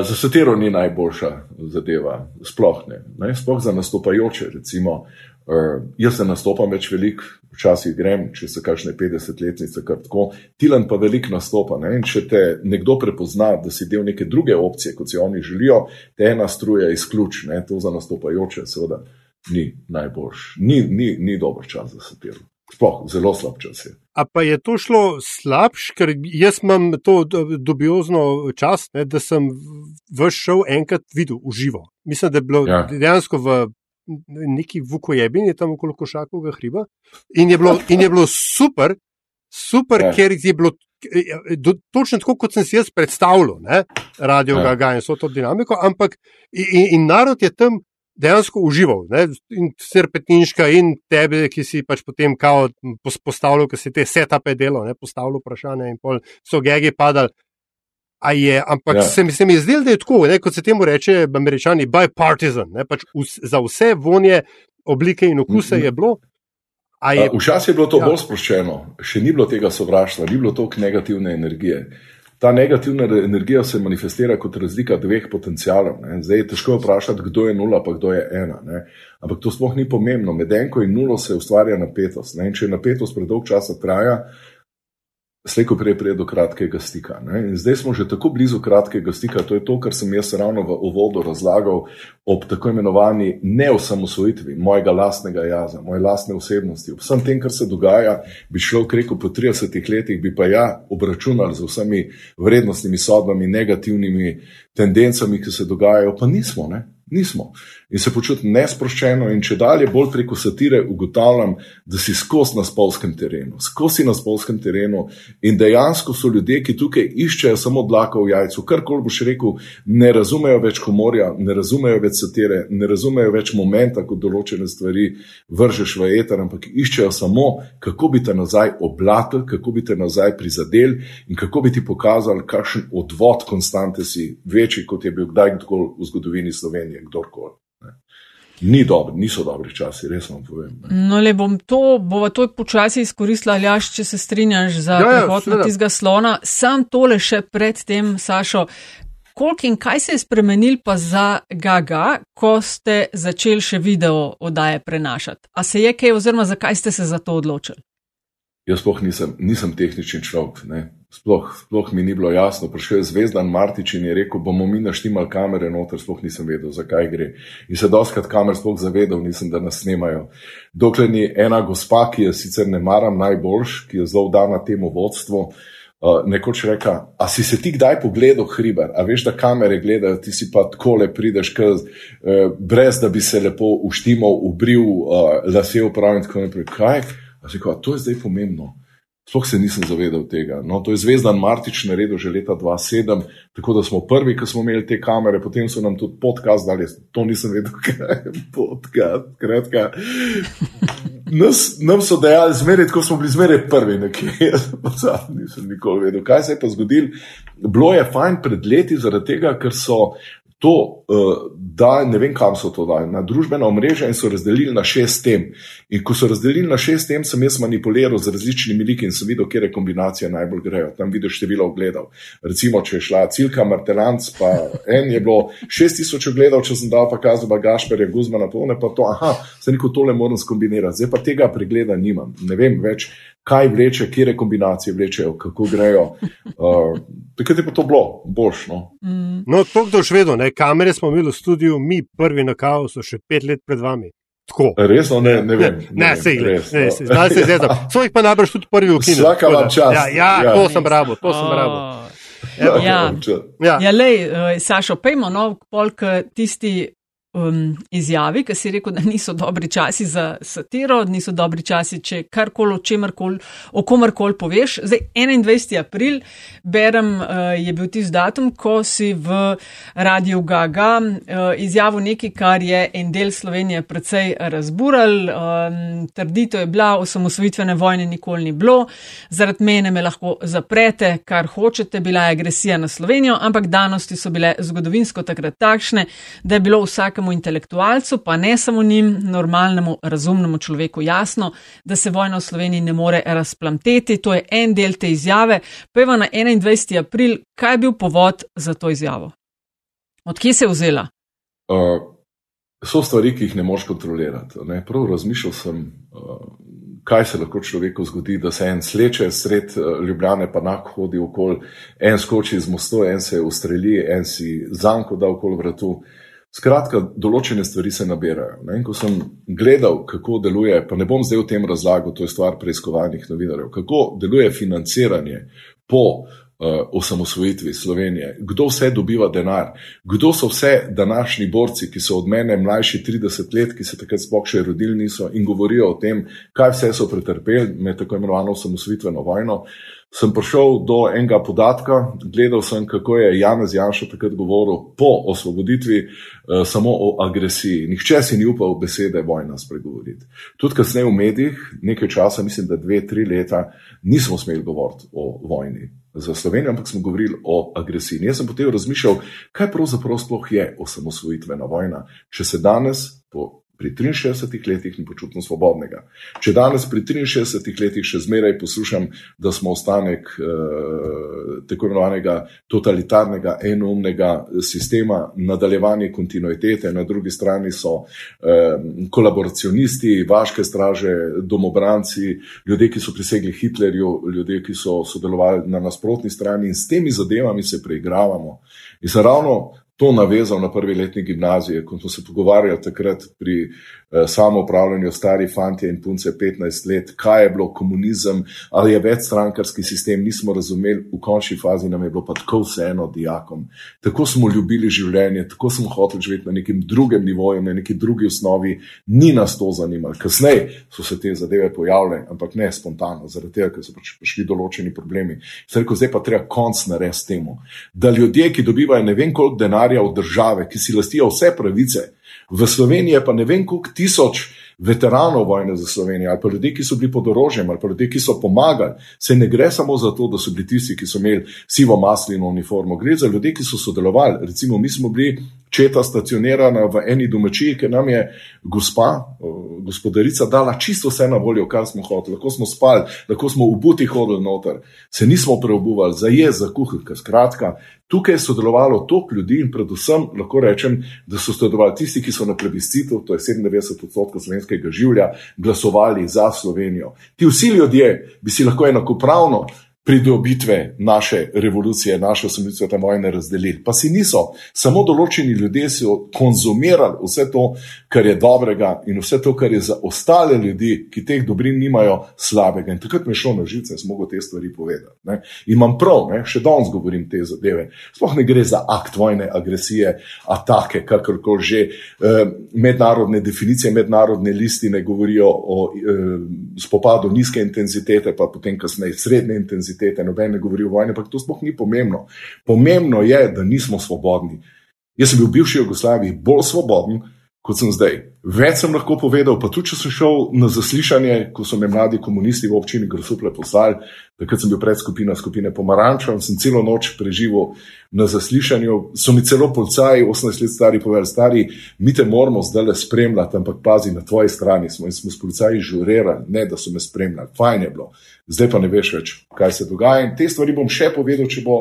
za satiro ni najboljša zadeva, sploh ne. ne? Sploh za nastopajoče, recimo Uh, jaz se nastopam več velik, včasih grem, če se kakšne 50-letnice kar tako, Tilan pa velik nastopa. Ne? In če te nekdo prepozna, da si del neke druge opcije, kot si oni želijo, te ena struja izključ, ne? to za nastopajoče, seveda, ni najboljš, ni, ni, ni dober čas za satiro. Sploh zelo slab čas je. A pa je to šlo slabš, ker jaz imam to dubiozno čas, ne, da sem v šov enkrat videl v živo. Mislim, da je bilo ja. dejansko v neki vukojebini tam okoli košakovega hriba. In je bilo, in je bilo super, super ja. ker je bilo do, točno tako, kot sem si jaz predstavljal, ne, radio ja. Gaga in so to dinamiko, ampak in, in narod je tam. Dejansko užival, ne? in srpetniška, in tebe, ki si pač potem kao postavljal, ki si te setape delo, ne? postavljal vprašanje, in pol so gegi padali. Je, ampak ja. se, mi, se mi je zdelo, da je tako, ne, kot se temu reče, američani, bipartisan. Pač za vse vonje, oblike in okuse mm -hmm. je bilo. Je... Včasih je bilo to ja. bolj sproščeno, še ni bilo tega sovraštva, ni bilo toliko negativne energije. Ta negativna energija se manifestira kot razlika dveh potencijalov. Zdaj je težko vprašati, kdo je nula, pa kdo je ena. Ne? Ampak to sploh ni pomembno. Med enko in nulo se ustvarja napetost. Ne? In če napetost predolg časa traja, slejko prej pride do kratkega stika. Ne? Zdaj smo že tako blizu kratkega stika, to je to, kar sem jaz ravno v uvodu razlagal ob tako imenovani neosamosvojitvi mojega lastnega jaza, moje lastne osebnosti. Ob vsem tem, kar se dogaja, bi šlo rekel po 30 letih, bi pa ja obračunal z vsemi vrednostnimi sodbami, negativnimi tendencami, ki se dogajajo, pa nismo. Ne? Nismo. In se počutim nesproščeno, in če dalje bolj preko satire ugotavljam, da si skozi na spolskem terenu, skozi na spolskem terenu. In dejansko so ljudje, ki tukaj iščejo samo dlaka v jajcu, kar koli boš rekel, ne razumejo več humorja, ne razumejo več satire, ne razumejo več momenta, ko določene stvari vržeš v eter, ampak iščejo samo, kako bi te nazaj oblatil, kako bi te nazaj prizadel in kako bi ti pokazali, kakšen odvod konstante si, večji kot je bil kdajkoli v zgodovini Slovenije je kdorkoli. Ni dobro, niso dobri časi, res vam povem. Ne. No, le bom to, bova to počasi izkoristila, Aljaš, če se strinjaš za ja, prehod ja, na tistega slona. Sam tole še pred tem, Sašo, koliko in kaj se je spremenil pa za Gaga, ko ste začeli še video oddaje prenašati? A se je kaj, oziroma zakaj ste se za to odločili? Jaz sploh nisem, nisem tehnični človek. Sploh, sploh mi ni bilo jasno. Prišel je Zvezdan Martič in je rekel, bomo mi naštimali kamere noter, sploh nisem vedel, zakaj gre. In se doskrat kamer sploh zavedal, nisem, da nas snemajo. Dokler ni ena gospa, ki je sicer ne maram najboljš, ki je zelo dana temu vodstvu, uh, nekoč reka, a si se ti kdaj pogledal hriber, a veš, da kamere gledajo, ti si pa tako le prideš, kaz, uh, brez da bi se lepo uštimal, ubril, uh, lase upravil in tako naprej. Kaj? Rekel, to je zdaj pomembno. Sploh se nisem zavedal tega. No, to je Zvezdan Martič naredil že leta 2007, tako da smo prvi, ki smo imeli te kamere, potem so nam tudi podcast dali. To nisem vedel, kaj je podcast. Kratka. Nas, nam so dejali, zmeraj, ko smo bili zmeraj prvi, nekje. Jaz pa nisem nikoli vedel, kaj se je pa zgodilo. Bilo je fajn pred leti, zaradi tega, ker so to, uh, da ne vem, kam so to dali, na družbena omrežja in so razdelili na šest tem. In ko so razdelili na šest tem, sem jaz manipuliral z različnimi liki in sem videl, kje je kombinacija najbolj grejo. Tam vidiš število ogledov. Recimo, če je šla Cilka Martelanc, pa en je bilo šest tisoč ogledov, če sem dal pa kazati, Gašper je Guzman, to ne pa to, aha, se neko tole moram skombinirati. Zdaj pa tega pregleda nimam. Ne vem več, kaj vleče, kje kombinacije vlečejo, kako grejo. Uh, Takrat je pa to bilo, boš. No, mm. no to, kdo še vedno, ne, kamere smo imeli v studiu, mi prvi na kavu so še pet let pred vami. Tako. Resno, ne, ne vem. Ne, ne, ne se ne, ne, zdaj se zdaj. So jih pa najbrž tudi prvi v kinu. Vsaka vam čas. Ja, ja, ja. to sem bravo, to sem bravo. Ja, ja. ja. ja lej, uh, Sašo, pejmo no, polk tisti um, izjavi, ki si rekel, da niso dobri časi za satiro, niso dobri časi, če karkoli o čemarkoli, o komarkoli poveš. Zdaj, 21. april, berem, uh, je bil tisti datum, ko si v radiju Gaga uh, izjavil nekaj, kar je en del Slovenije precej razbural. Um, trditev je bila, osamosvojitvene vojne nikoli ni bilo, zaradi mene me lahko zaprete, kar hočete, bila je agresija na Slovenijo, ampak danosti so bile zgodovinsko takrat takšne, da je bilo vsakemu vsakemu intelektualcu, pa ne samo njim, normalnemu, razumnemu človeku jasno, da se vojna v Sloveniji ne more razplamteti. To je en del te izjave. Peva na 21. april, kaj je bil povod za to izjavo? Odkje se je vzela? Uh, so stvari, ki jih ne moš kontrolirati. Ne? Prav razmišljal sem, uh, kaj se lahko človeku zgodi, da se en sleče sred uh, Ljubljane, pa nak hodi okoli, en skoči iz mostu, en se ustreli, en si zanko da okoli vratu. Skratka, določene stvari se nabirajo. Ne? Ko sem gledal, kako deluje, pa ne bom zdaj v tem razlagal, to je stvar preiskovalnih novinarjev, kako deluje financiranje po uh, osamosvojitvi Slovenije, kdo vse dobiva denar, kdo so vse današnji borci, ki so od mene mlajši 30 let, ki se takrat sploh še rodili niso in govorijo o tem, kaj vse so pretrpeli med tako imenovano osamosvojitveno vojno. Sem prišel do enega podatka, gledal sem, kako je Janez Janša takrat govoril po osvoboditvi, uh, samo o agresiji. Nihče si ni upal besede vojna spregovoriti. Tudi kasneje v medijih, nekaj časa, mislim, da dve, tri leta, nismo smeli govoriti o vojni za Slovenijo, ampak smo govorili o agresiji. Jaz sem potem razmišljal, kaj pravzaprav sploh je osamosvojitvena vojna, če se danes po pri 63 letih in počutim svobodnega. Če danes pri 63 letih še zmeraj poslušam, da smo ostanek eh, tako imenovanega totalitarnega, enoumnega sistema, nadaljevanje kontinuitete, na drugi strani so eh, kolaboracionisti, vaške straže, domobranci, ljudje, ki so prisegli Hitlerju, ljudje, ki so sodelovali na nasprotni strani in s temi zadevami se preigravamo. In se ravno to navezal na prvi letnik gimnazije, ko smo se pogovarjali takrat pri eh, samoupravljanju stari fanti in punce 15 let, kaj je bilo komunizem, ali je večstrankarski sistem, nismo razumeli, v končni fazi nam je bilo pa tako vseeno dijakom. Tako smo ljubili življenje, tako smo hoteli živeti na nekem drugem nivoju, na neki drugi osnovi, ni nas to zanimalo. Kasneje so se te zadeve pojavile, ampak ne spontano, zaradi tega, ker so pač prišli določeni problemi. Zdaj pa treba konc narediti temu, da ljudje, ki dobivajo ne vem koliko denarja, denarja od države, ki si lastijo vse pravice, v Sloveniji pa ne vem koliko tisoč veteranov vojne za Slovenijo, ali pa ljudi, ki so bili pod orožjem, ali pa ljudi, ki so pomagali. Se ne gre samo za to, da so bili tisti, ki so imeli sivo maslino uniformo, gre za ljudi, ki so sodelovali. Recimo, mi smo bili četa stacionirana v eni domačiji, ker nam je gospa, gospodarica, dala čisto vse na voljo, kar smo hoteli. Lahko smo spali, lahko smo v buti hodili noter, se nismo preobuvali, za jez, za kuhati. Skratka, tukaj je sodelovalo toliko ljudi in predvsem lahko rečem, da so sodelovali tisti, ki so na plebiscitu, to je 97 odstotkov slovenskega življa, glasovali za Slovenijo. Ti vsi ljudje bi si lahko enakopravno pridobitve naše revolucije, naše osamosvojitvene vojne razdelili. Pa si niso, samo določeni ljudje so konzumirali vse to, kar je dobrega in vse to, kar je za ostale ljudi, ki teh dobrin nimajo, slabega. In takrat mi je šlo na živce, sem mogel te stvari povedati. Ne? Imam prav, ne? še danes govorim te zadeve. Sploh ne gre za akt vojne, agresije, atake, kakorkoli že. Eh, mednarodne definicije, mednarodne listine govorijo o eh, spopadu nizke intenzitete, pa potem kasneje srednje intenzitete intenzitete, noben ne govori o vojni, ampak to sploh ni pomembno. Pomembno je, da nismo svobodni. Jaz sem bil v bivši Jugoslaviji bolj svoboden kot sem zdaj. Več sem lahko povedal, pa tudi če sem šel na zaslišanje, ko so me mladi komunisti v občini Grosuple poslali, takrat sem bil pred skupino skupine Pomaranča in sem celo noč preživel na zaslišanju. So mi celo policaji, 18 let stari, povedali, stari, mi te moramo zdaj le spremljati, ampak pazi, na tvoji strani smo in smo s policaji žurirali, ne da so me spremljali, fajn je bilo zdaj pa ne veš več, kaj se dogaja. In te stvari bom še povedal, če bo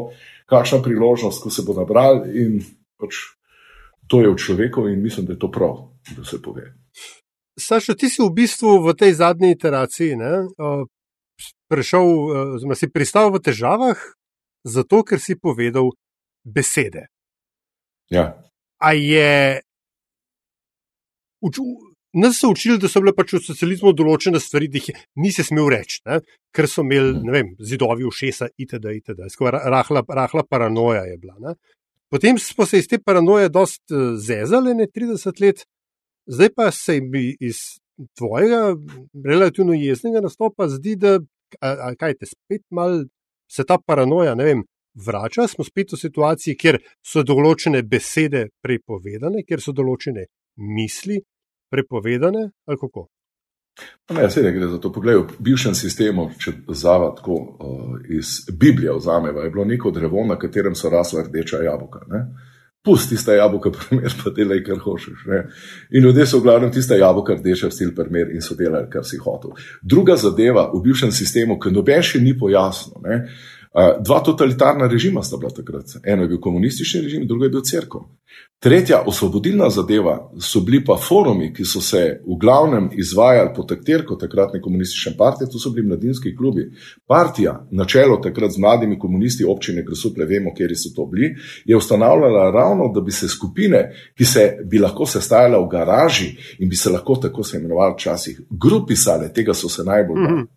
kakšna priložnost, ko se bo nabral. Pač to je v človeku in mislim, da je to prav, da se pove. Saša, ti si v bistvu v tej zadnji iteraciji ne, prišel, oziroma si pristal v težavah, zato ker si povedal besede. Ja. A je nas so učili, da so bile pač v socializmu določene stvari, da jih nisi smel reči, ne? ker so imeli mhm. vem, zidovi v šesa, itd. itd. Rahla, rahla paranoja je bila. Ne? Potem smo se iz te paranoje dost eh, zezali, ne 30 let, zdaj pa se mi iz tvojega relativno jeznega nastopa zdi, da a, a, kaj te spet mal se ta paranoja, ne vem. Vrača, smo spet v situaciji, kjer so določene besede prepovedane, kjer so določene misli prepovedane ali kako? Ne, se ne gre za to. Poglej, v bivšem sistemu, če zava tako uh, iz Biblije vzameva, je bilo neko drevo, na katerem so rasla rdeča jabolka. Ne? Pusti tiste jabolka, primer, pa delaj, kar hočeš. Ne? In ljudje so v glavnem tiste jabolka rdeča, stil primer in so delali, kar si hotel. Druga zadeva v bivšem sistemu, ki noben še ni pojasnil. Dva totalitarna režima sta bila takrat. Eno je bil komunistični režim, drugo je bil crkva. Tretja osvobodilna zadeva so bili pa forumi, ki so se v glavnem izvajali pod taktirko takratne komunistične partije, to so bili mladinski klubi. Partija, na čelo takrat z mladimi komunisti občine Krsuple, vemo, kje so to bili, je ustanavljala ravno, da bi se skupine, ki se bi lahko sestajale v garaži in bi se lahko tako se imenovali včasih, grupisale, tega so se najbolj. Mm -hmm.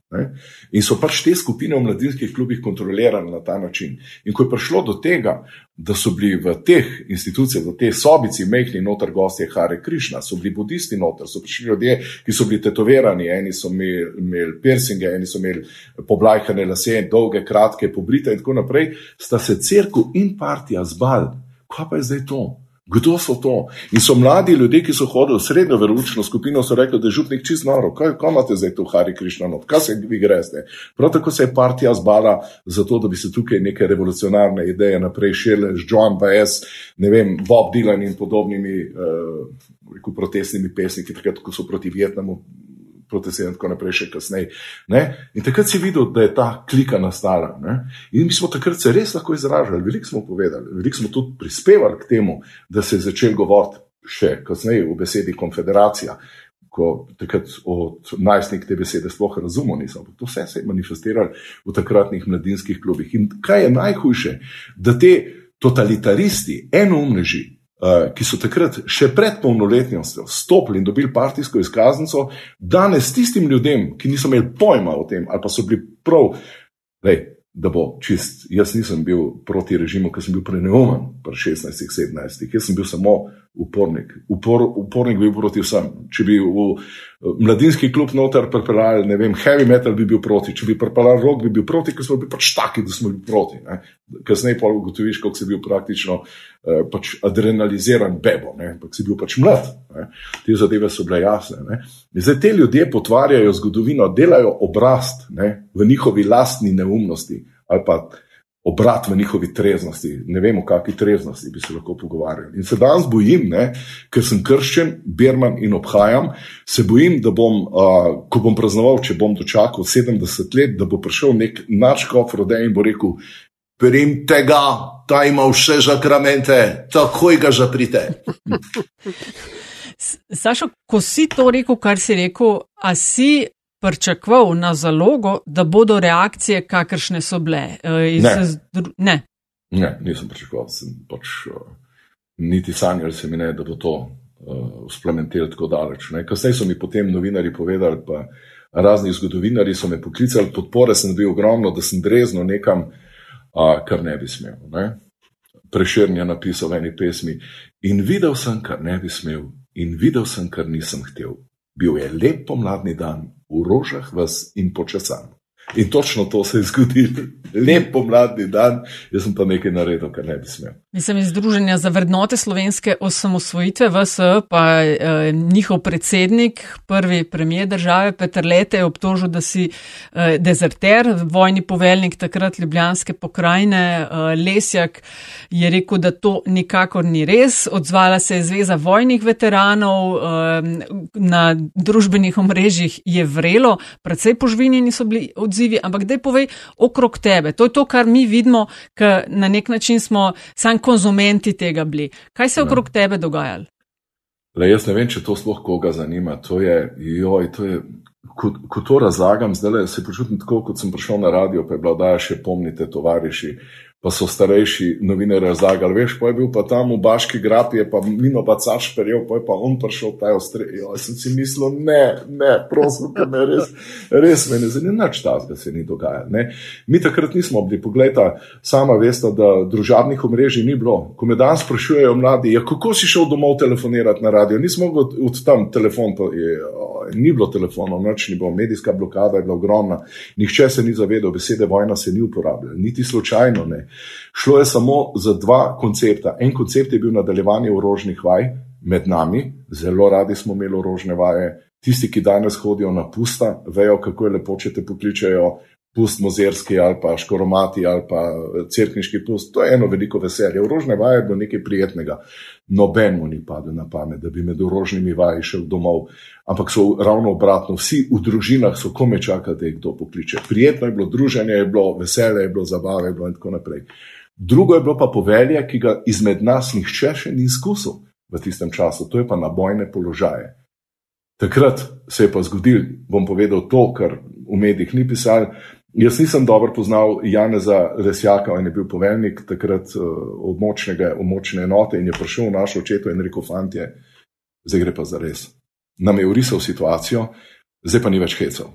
In so pač te skupine v mladinskih klubih kontrolirane na ta način. In ko je prišlo do tega, da so bili v teh institucijah, v tej sobici, mehni noter gostje Hare Krišna, so bili budisti noter, so prišli ljudje, ki so bili tetovirani, eni so imeli, imeli piercinge, eni so imeli poblajkane lase, dolge, kratke, pobrite in tako naprej, sta se crkva in partija zbal. Kaj pa je zdaj to? Kdo so to? In so mladi ljudje, ki so hodili v srednjo veručno skupino, so rekli, da je župnik čist noro. Kaj, kaj imate zdaj tu, Hari Krišnano? Kaj se vi greste? Prav tako se je partija zbala za to, da bi se tukaj neke revolucionarne ideje naprej širile z John Baez, ne vem, Bob Dylan in podobnimi uh, protestnimi pesniki, takrat, ko so proti Vietnamu proti sedem, tako naprej, še kasneje. In takrat si videl, da je ta klika nastala. Ne? In mi smo takrat se res lahko izražali, veliko smo povedali, veliko smo tudi prispevali k temu, da se je začel govoriti še kasneje v besedi konfederacija. Ko takrat od najstnik te besede sploh razumel, nisem. To vse se je manifestiralo v takratnih mladinskih klubih. In kaj je najhujše, da te totalitaristi, enoumneži, ki so takrat še pred polnoletnostjo stopili in dobili partijsko izkaznico, danes tistim ljudem, ki niso imeli pojma o tem, ali pa so bili prav, lej, da bo čist. Jaz nisem bil proti režimu, ker sem bil preneumen, pri 16-17, jaz sem bil samo upornik. Upor, upornik bi bil proti vsem. Če bi v mladinski klub noter pripeljali, ne vem, heavy metal bi bil proti, če bi pripeljali rock, bi bil proti, ker smo bili pač taki, da smo bili proti. Kasneje pa ugotoviš, kako si bil praktično eh, pač adrenaliziran bebo, ampak si bil pač mlad. Ne? Te zadeve so bile jasne. Ne? Zdaj te ljudje potvarjajo zgodovino, delajo obrast ne? v njihovi lastni neumnosti ali pa obrat v njihovi treznosti. Ne vemo, kakšni treznosti bi se lahko pogovarjali. In se danes bojim, ne, ker sem krščen, berman in obhajam, se bojim, da bom, uh, ko bom praznoval, če bom dočakal 70 let, da bo prišel nek načkov rode in bo rekel: Prim tega, ta ima vse zakramente, takoj ga zaprite. Sašo, ko si to rekel, kar si rekel, a si pričakoval na zalogo, da bodo reakcije, kakršne so bile. Uh, ne. Zdru... ne. ne, nisem pričakoval. Sem pač, uh, niti sanjal se mi ne, da bo to uh, splementirati tako daleč. Kasneje so mi potem novinari povedali, pa razni zgodovinari so me poklicali, podpore sem bil ogromno, da sem drezno nekam, uh, kar ne bi smel. Ne? Preširn je napisal v eni pesmi in videl sem, kar ne bi smel, in videl sem, kar nisem hotel. Bil je lep pomladni dan, v rožah vas in počasan. In točno to se je zgodilo. Lep pomladni dan, jaz sem pa nekaj naredil, kar ne bi smel. Mislim, iz Združenja za vrednote slovenske osamosvojitve, VSE, pa eh, njihov predsednik, prvi premijer države, Petr Lete, je obtožil, da si eh, dezerter, vojni poveljnik takrat Ljubljanske pokrajine, eh, Lesjak je rekel, da to nikakor ni res. Odzvala se je Zveza vojnih veteranov, eh, na družbenih omrežjih je vrelo, predvsej požvinjeni so bili odzivi, ampak dej povej okrog tebe. To je to, kar mi vidimo, ker na nek način smo sam konzumenti tega bili. Kaj se je okrog ja. tebe dogajalo? Le, jaz ne vem, če to sploh koga zanima. To je, joj, to je, ko, ko to razlagam, zdaj se počutim tako, kot sem prišel na radio, pa je bila da še pomnite, tovariši pa so starejši novinari razlagali, veš, pa je bil pa tam v Baški grapi, pa mimo pa caš perjel, pa je pa on prišel ta ostrij. Jaz sem si mislil, ne, ne, prosim, da me res, res me ne zanima, nič ta, da se ni dogajalo. Mi takrat nismo bili, pogledajte, sama veste, da družabnih omrežij ni bilo. Ko me danes sprašujejo mladi, ja, kako si šel domov telefonirati na radio, nismo mogli od tam telefon, to je. Ni bilo telefonov, noč ni bilo, medijska blokada je bila ogromna, nihče se ni zavedal, besede vojna se ni uporabljala, niti slučajno ne. Šlo je samo za dva koncepta. En koncept je bil nadaljevanje orožnih vaj med nami, zelo radi smo imeli orožne vaje. Tisti, ki danes hodijo na pusta, vejo, kako je lepo, če te pokličejo pust mozerski ali pa škoromati ali pa crkniški pust. To je eno veliko veselje. Orožne vaje je bilo nekaj prijetnega. Nobenemu ni padlo na pamet, da bi med orožnimi vaji šel domov. Ampak so ravno obratno, vsi v družinah so kome čakali, da jih kdo pokliče. Prijetno je bilo druženje, je bilo veselje, je bilo zabave je bilo in tako naprej. Drugo je bilo pa povelje, ki ga izmed nas nihče še ni izkusil v tistem času, to je pa na bojne položaje. Takrat se je pa zgodil, bom povedal to, kar v medijih ni pisal, Jaz nisem dobro poznal Janeza Resjaka, on je bil poveljnik takrat uh, območnega, območne enote in je prišel v našo očeto in rekel: Fantje, zdaj gre pa za res. Nam je urisal situacijo, zdaj pa ni več hecev.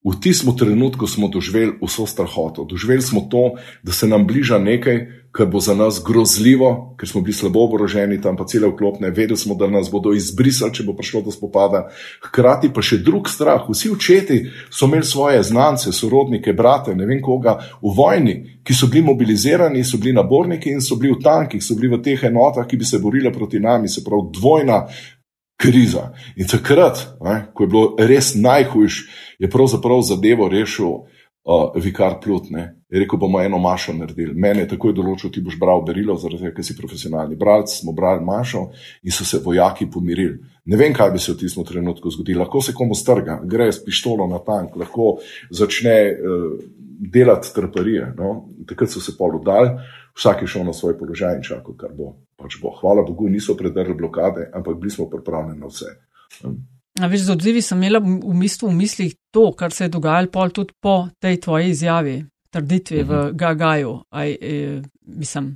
V tistem trenutku smo doživeli vso strahoto. Doživeli smo to, da se nam bliža nekaj, kar bo za nas grozljivo, ker smo bili slabo oboroženi, tam pa cele vklopne, vedeli smo, da nas bodo izbrisali, če bo prišlo do spopada. Hkrati pa še drug strah. Vsi učeti so imeli svoje znance, sorodnike, brate, ne vem koga v vojni, ki so bili mobilizirani, so bili naborniki in so bili v tankih, so bili v teh enotah, ki bi se borile proti nami, se pravi dvojna kriza. In takrat, ne, ko je bilo res najhujš, je pravzaprav zadevo rešil uh, vikar Plut. Ne. Je rekel, bomo eno mašo naredili. Mene je takoj določil, ti boš bral berilo, zaradi tega, ker si profesionalni bralec, smo brali mašo in so se vojaki pomirili. Ne vem, kaj bi se v tistem trenutku zgodilo. Lahko se komu strga, gre s pištolo na tank, lahko začne uh, delati trparije. No. Takrat so se pol udali, vsak je šel na svoj položaj in čakal, kar bo. Pač bo. Hvala Bogu, niso predrli blokade, ampak bili smo pripravljeni na vse. A veš, z odzivi sem imela v, bistvu v mislih to, kar se je dogajalo pol tudi po tej tvoji izjavi, trditvi uh -huh. v mhm. Gagaju. A, e, mislim,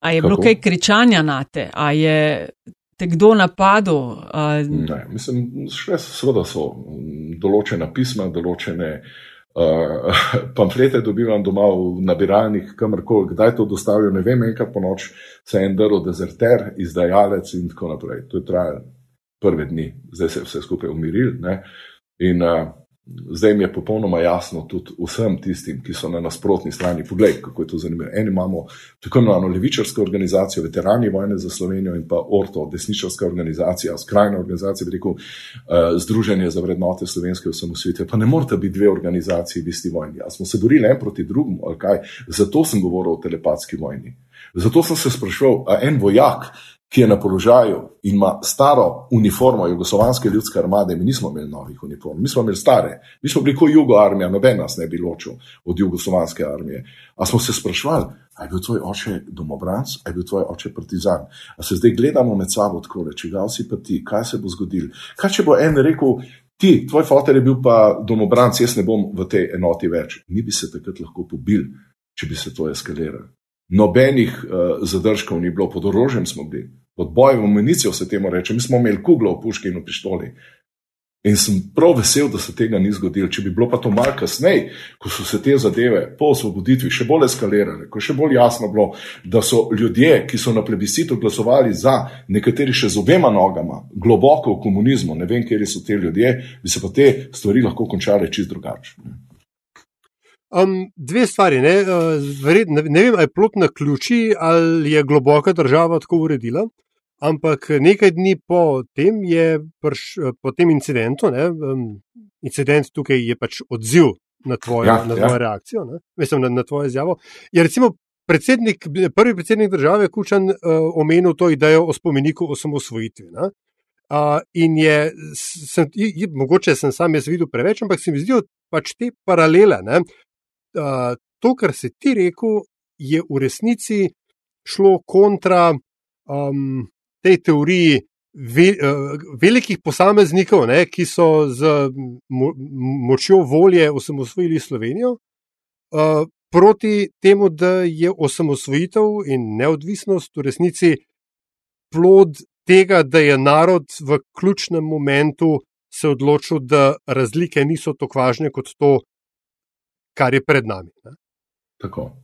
a je Kako? bilo kaj kričanja na te, a je te kdo napadel? A... Ne, mislim, še seveda so določene pisma, določene. Uh, pamflete dobivam doma v nabiralnik, kamorkoli, kdaj to dostavijo, ne vem, enkrat po noč se je en drl, dezerter, izdajalec in tako naprej. To je trajalo prve dni, zdaj se je vse skupaj umiril. Ne? In uh, zdaj mi je popolnoma jasno tudi vsem tistim, ki so na nasprotni strani. Poglej, kako je to zanimivo. Eni imamo tako imenovano levičarsko organizacijo, veterani vojne za Slovenijo in pa orto, desničarska organizacija, skrajna organizacija, veliko uh, Združenje za vrednote slovenske osamosvojitve. Pa ne morete biti dve organizaciji v isti vojni. A smo se borili en proti drugemu, ali kaj? Zato sem govoril o telepatski vojni. Zato sem se sprašval, a en vojak, ki je na položaju in ima staro uniformo Jugoslovanske ljudske armade, mi nismo imeli novih uniform, mi smo imeli stare, mi smo bili kot jugo armija, noben nas ne bi ločil od Jugoslovanske armije. A smo se sprašvali, ali je bil tvoj oče domobranc, ali je bil tvoj oče partizan. A se zdaj gledamo med sabo tako, če ga si pa ti, kaj se bo zgodil. Kaj če bo en rekel, ti, tvoj fotor je bil pa domobranc, jaz ne bom v tej enoti več. Mi bi se takrat lahko pobili, če bi se to eskaliralo. Nobenih uh, zadržkov ni bilo, pod orožjem smo bili pod bojem, amunicijo se temu reče. Mi smo imeli kuglo v puški in v pištoli. In sem prav vesel, da se tega ni zgodilo. Če bi bilo pa to malo kasneje, ko so se te zadeve po osvoboditvi še bolj eskalirale, ko je še bolj jasno bilo, da so ljudje, ki so na plebiscitu glasovali za, nekateri še z obema nogama, globoko v komunizmu, ne vem, kje so te ljudje, bi se pa te stvari lahko končale čist drugače. Um, dve stvari. Ne, uh, ne, ne vem, ali je plot na ključi ali je globoka država tako uredila, ampak nekaj dni po tem, prš, po tem incidentu, ne, um, incident tukaj je pač odziv na tvojo, ja, na tvojo ja. reakcijo, ne, mislim, na, na tvojo izjavo. Je recimo predsednik, prvi predsednik države Kučan uh, omenil to idejo o spomeniku osamosvojitvi. Uh, in je, sem, je, mogoče sem sam jaz videl preveč, ampak se mi zdijo pač te paralele. Ne? To, kar si ti rekel, je v resnici šlo kontra um, tej teoriji ve, uh, velikih posameznikov, ne, ki so z mo, močjo volje osamosvojili Slovenijo, uh, proti temu, da je osamosvojitev in neodvisnost v resnici plod tega, da je narod v ključnem momentu se odločil, da razlike niso tako važne kot to, kar je pred nami. Ne? Tako.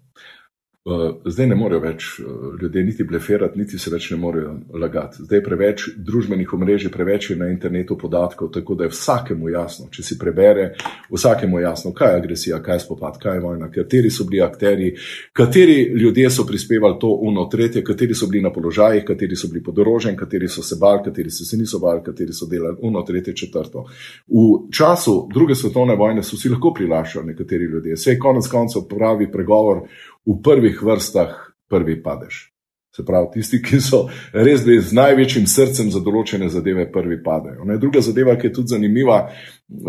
Uh, zdaj ne morejo več uh, ljudje niti blefirati, niti se več ne morejo lagati. Zdaj je preveč družbenih omrežij, preveč je na internetu podatkov, tako da je vsakemu jasno, če si prebere, vsakemu jasno, kaj je agresija, kaj je spopad, kaj je vojna, kateri so bili akteri, kateri ljudje so prispevali to uno tretje, kateri so bili na položajih, kateri so bili podorožen, kateri so se bali, kateri so se niso bali, kateri so delali uno tretje četrto. V času druge svetovne vojne so si lahko prilašali nekateri ljudje. Vse je konec koncev pravi pregovor v prvih vrstah prvi padeš. Se pravi, tisti, ki so res z največjim srcem za določene zadeve, prvi padejo. Ne, druga zadeva, ki je tudi zanimiva,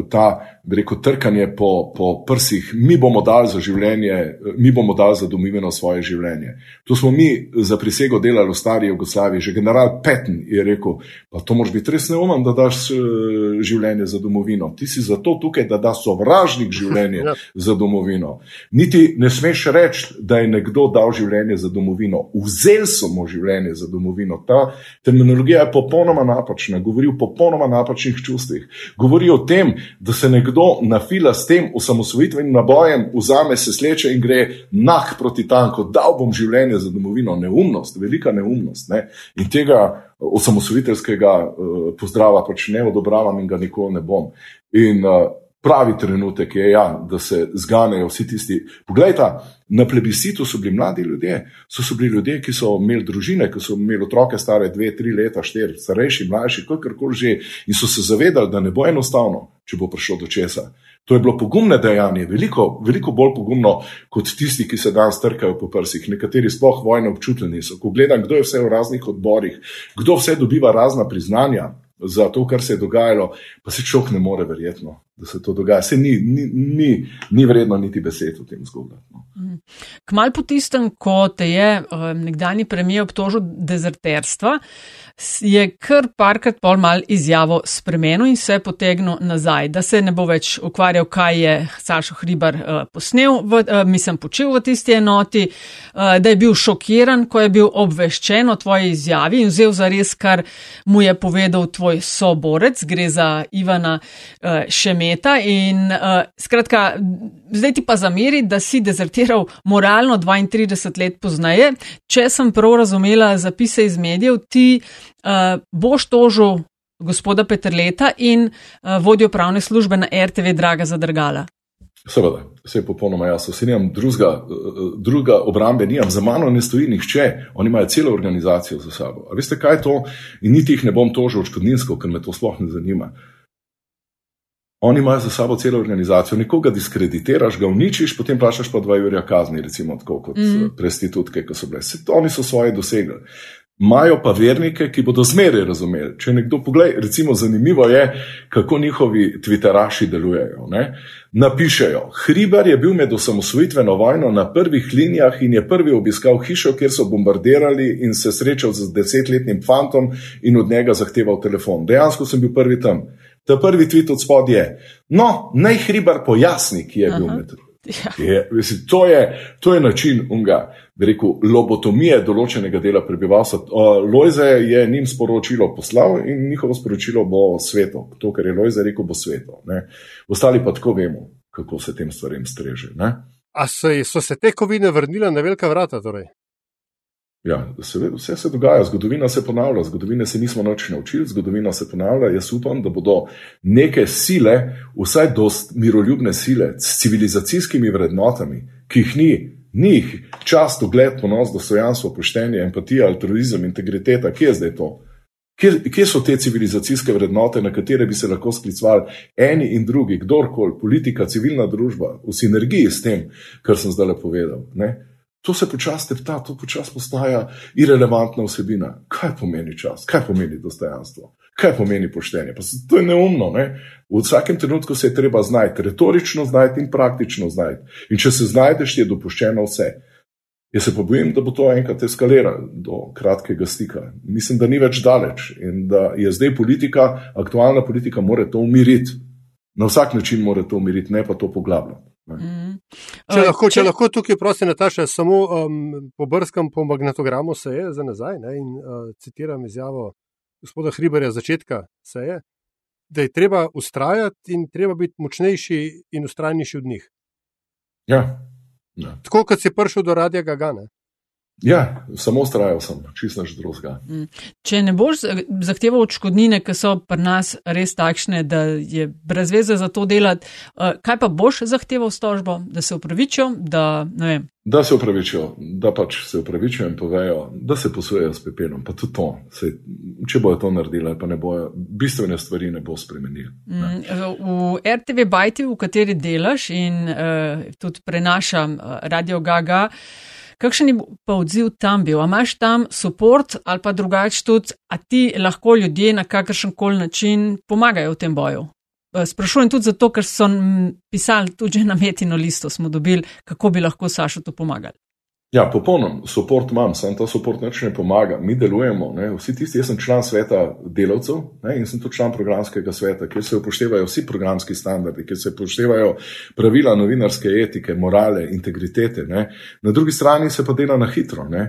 ta, reko, trkanje po, po prsih, mi bomo dali za življenje, mi bomo dali za domovino svoje življenje. To smo mi za prisego delali v stari Jugoslaviji. Že general Petn je rekel: Pa to moraš biti res neumen, da daš eh, življenje za domovino. Ti si zato tukaj, da daš sovražnik življenje ja. za domovino. Niti ne smeš reči, da je nekdo dal življenje za domovino. Vzel smo življenje za domovino. Ta terminologija je popolnoma napačna, govori o popolnoma napačnih čustvih. Govori o tem, da se nekdo nafila s tem osamosvojitvenim nabojem, vzame se sleče in gre nah proti tanku, dal bom življenje za domovino. Neumnost, velika neumnost. Ne? In tega osamosvojiteljskega uh, pozdrava pač ne odobravam in ga nikoli ne bom. In uh, pravi trenutek je, ja, da se zganejo vsi tisti. Poglejte, na plebiscitu so bili mladi ljudje, so, so bili ljudje, ki so imeli družine, ki so imeli otroke stare dve, tri leta, štiri, starejši, mlajši, kakorkoli že, in so se zavedali, da ne bo enostavno, če bo prišlo do česa. To je bilo pogumno dejanje, veliko, veliko bolj pogumno kot tisti, ki se danes trkajo po prsih. Nekateri sploh vojne občutili niso. Ko gledam, kdo je vse v raznih odborih, kdo vse dobiva razna priznanja, za to, kar se je dogajalo, pa se človek ne more verjetno, da se to dogaja. Se ni, ni, ni, ni vredno niti besed o tem zgodbi. No. Mhm. Kmal po tistem, ko te je um, nekdani premijer obtožil dezerterstva, je kar parkrat pol mal izjavo spremenil in se potegnil nazaj, da se ne bo več ukvarjal, kaj je Sašo Hribar uh, posnel, v, uh, mislim, počel v tisti enoti, uh, da je bil šokiran, ko je bil obveščen o tvoji izjavi in vzel za res, kar mu je povedal tvoj soborec, gre za Ivana uh, Šemeta in uh, skratka, zdaj ti pa zameri, da si dezertiral moralno 32 let poznaje. Če sem prav razumela zapise iz medijev, ti uh, boš tožil gospoda Petrleta in uh, vodjo pravne službe na RTV Draga Zadrgala. Seveda, vse je popolnoma jasno. Se nimam drugega, eh, druga obrambe, nimam, za mano ne stoji nihče, oni imajo celo organizacijo za sabo. A veste, kaj je to? In niti jih ne bom tožil odškodninsko, ker me to sploh ne zanima. Oni imajo za sabo celo organizacijo, nekoga diskreditiraš, ga uničiš, potem plačaš pa dva urja kazni, recimo tako kot mm. prestitutke, ki so bile. Se, oni so svoje dosegli. Imajo pa vernike, ki bodo zmeraj razumeli. Če nekdo pogleda, recimo, zanimivo je, kako njihovi twitteraši delujejo. Ne? Napišejo: Hribar je bil med osamosvojitveno vojno na prvih linijah in je prvi obiskal hišo, kjer so bombardirali in se srečal z desetletnim fantom in od njega zahteval telefon. Dejansko sem bil prvi tam. Ta prvi tweet od spod je: No, naj Hribar pojasni, ki je Aha. bil med. Ja. Je, mislim, to, je, to je način unga rekel, lobotomije določenega dela prebivalstva. Lojze je njim sporočilo poslal in njihovo sporočilo bo sveto. To, kar je Lojze rekel, bo sveto. Ne? Ostali pa tako vemo, kako se tem stvarem streže. Ne? A so, so se te kovine vrnile na velika vrata? Torej? Ja, seveda, vse se dogaja, zgodovina se ponavlja, zgodovine se nismo noč naučili, zgodovina se ponavlja. Jaz upam, da bodo neke sile, vsaj dost miroljubne sile, s civilizacijskimi vrednotami, ki jih ni, njih, čast, ugled, ponos, dostojanstvo, poštenje, empatija, altruizem, integriteta, kje je zdaj to? Kje, kje so te civilizacijske vrednote, na katere bi se lahko sklicvali eni in drugi, kdorkoli, politika, civilna družba, v sinergiji s tem, kar sem zdaj povedal? Ne? To se počasi tepta, to počasi postaja irrelevantna vsebina. Kaj pomeni čas, kaj pomeni dostojanstvo, kaj pomeni poštenje? Pa to je neumno. Ne? V vsakem trenutku se je treba znajti, retorično znajti in praktično znajti. In če se znajdeš, je dopuščeno vse. Jaz se pa bojim, da bo to enkrat eskaliralo do kratkega stika. Mislim, da ni več daleč in da je zdaj politika, aktualna politika, mora to umiriti. Na vsak način mora to umiriti, ne pa to poglabljati. Mm. Če, lahko, če lahko tukaj, prosim, Nataša, samo um, pobrskam po magnetogramu seje za nazaj ne, in uh, citiram izjavo gospoda Hriberja začetka seje, da je treba ustrajati in treba biti močnejši in ustrajnejši od njih. Ja, Ja. Tako kot si prišel do radia Gagane. Ja, samo ustrajal sem, čisto že drugega. Mm. Če ne boš zahteval odškodnine, ki so pri nas res takšne, da je brez veze za to delati, eh, kaj pa boš zahteval s tožbo, da se upravičijo? Da, da se upravičijo, da pač se upravičijo in povejo, da se posujejo s pepelom. Pa tudi to, se, če bojo to naredili, pa ne bojo, bistvene stvari ne bo spremenili. Mm, v RTV Bajti, v kateri delaš in uh, tudi prenašam uh, Radio Gaga. Kakšen je pa odziv tam bil? A imaš tam podporo ali pa drugače tudi, a ti lahko ljudje na kakršen koli način pomagajo v tem boju? Eh, sprašujem tudi zato, ker so pisali tudi na metino listo, smo dobili, kako bi lahko Sašo to pomagali. Ja, popolnoma, podporo imam, samo ta podpor neč ne pomaga. Mi delujemo, ne, vsi tisti, jaz sem član sveta delavcev ne, in sem tudi član programskega sveta, kjer se upoštevajo vsi programski standardi, kjer se upoštevajo pravila novinarske etike, morale, integritete. Ne. Na drugi strani se pa dela na hitro. Ne.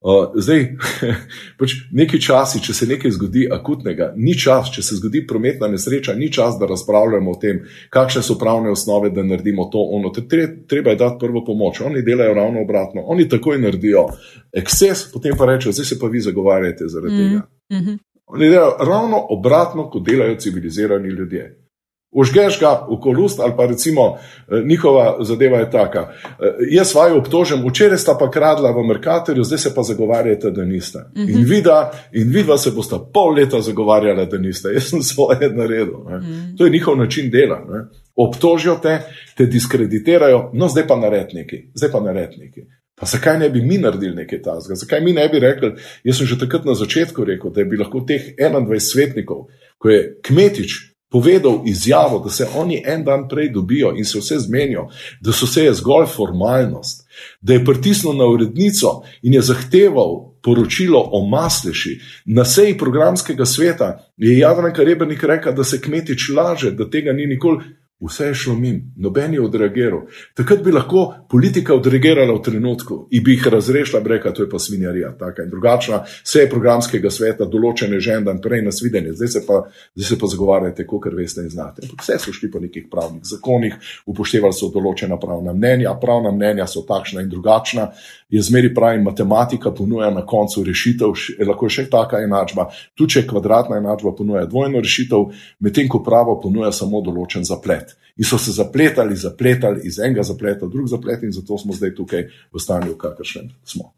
Uh, zdaj, pač neki časi, če se nekaj zgodi akutnega, ni čas, če se zgodi prometna nesreča, ni čas, da razpravljamo o tem, kakšne so pravne osnove, da naredimo to. Ono. Treba je dati prvo pomoč. Oni delajo ravno obratno. Oni takoj naredijo ekses, potem pa rečejo, zdaj se pa vi zagovarjate zaradi mm -hmm. tega. Mhm. Oni delajo ravno obratno, kot delajo civilizirani ljudje. Užgeš ga v kolust, ali pa recimo eh, njihova zadeva je taka. Eh, jaz vaju obtožim, včeraj sta pa kradla v Merkatorju, zdaj se pa zagovarjate, da niste. Mm -hmm. In vida, in vidva se bosta pol leta zagovarjala, da niste. Jaz sem svoje naredil. Mm -hmm. To je njihov način dela. Ne? Obtožijo te, te diskreditirajo, no zdaj pa naredniki, zdaj pa naredniki. Pa zakaj ne bi mi naredili nekaj tasga? Zakaj mi ne bi rekli, jaz sem že takrat na začetku rekel, da bi lahko teh 21 svetnikov, ko je kmetič povedal izjavo, da se oni en dan prej dobijo in se vse zmenijo, da so se je zgolj formalnost, da je pritisnil na urednico in je zahteval poročilo o masleši. Na seji programskega sveta je Jadranka Rebrnik rekel, da se kmetič laže, da tega ni nikoli. Vse je šlo min, noben je odreagiral. Takrat bi lahko politika odreagirala v trenutku in bi jih razrešila, reka, to je pa svinjarija, taka in drugačna. Vse je programskega sveta, določene že en dan prej na svidenje, zdaj zdaj se pa zagovarjate, kot veste in znate. Vse so šli po nekih pravnih zakonih, upoštevali so določena pravna mnenja, pravna mnenja so takšna in drugačna. Je zmeri pravi, matematika ponuja na koncu rešitev, lahko je še taka enačba, tudi če kvadratna enačba ponuja dvojno rešitev, medtem ko pravo ponuja samo določen zaplet zaplet. In so se zapletali, zapletali iz enega zapleta v drug zaplet, in zato smo zdaj tukaj v stanju, kakršnem smo.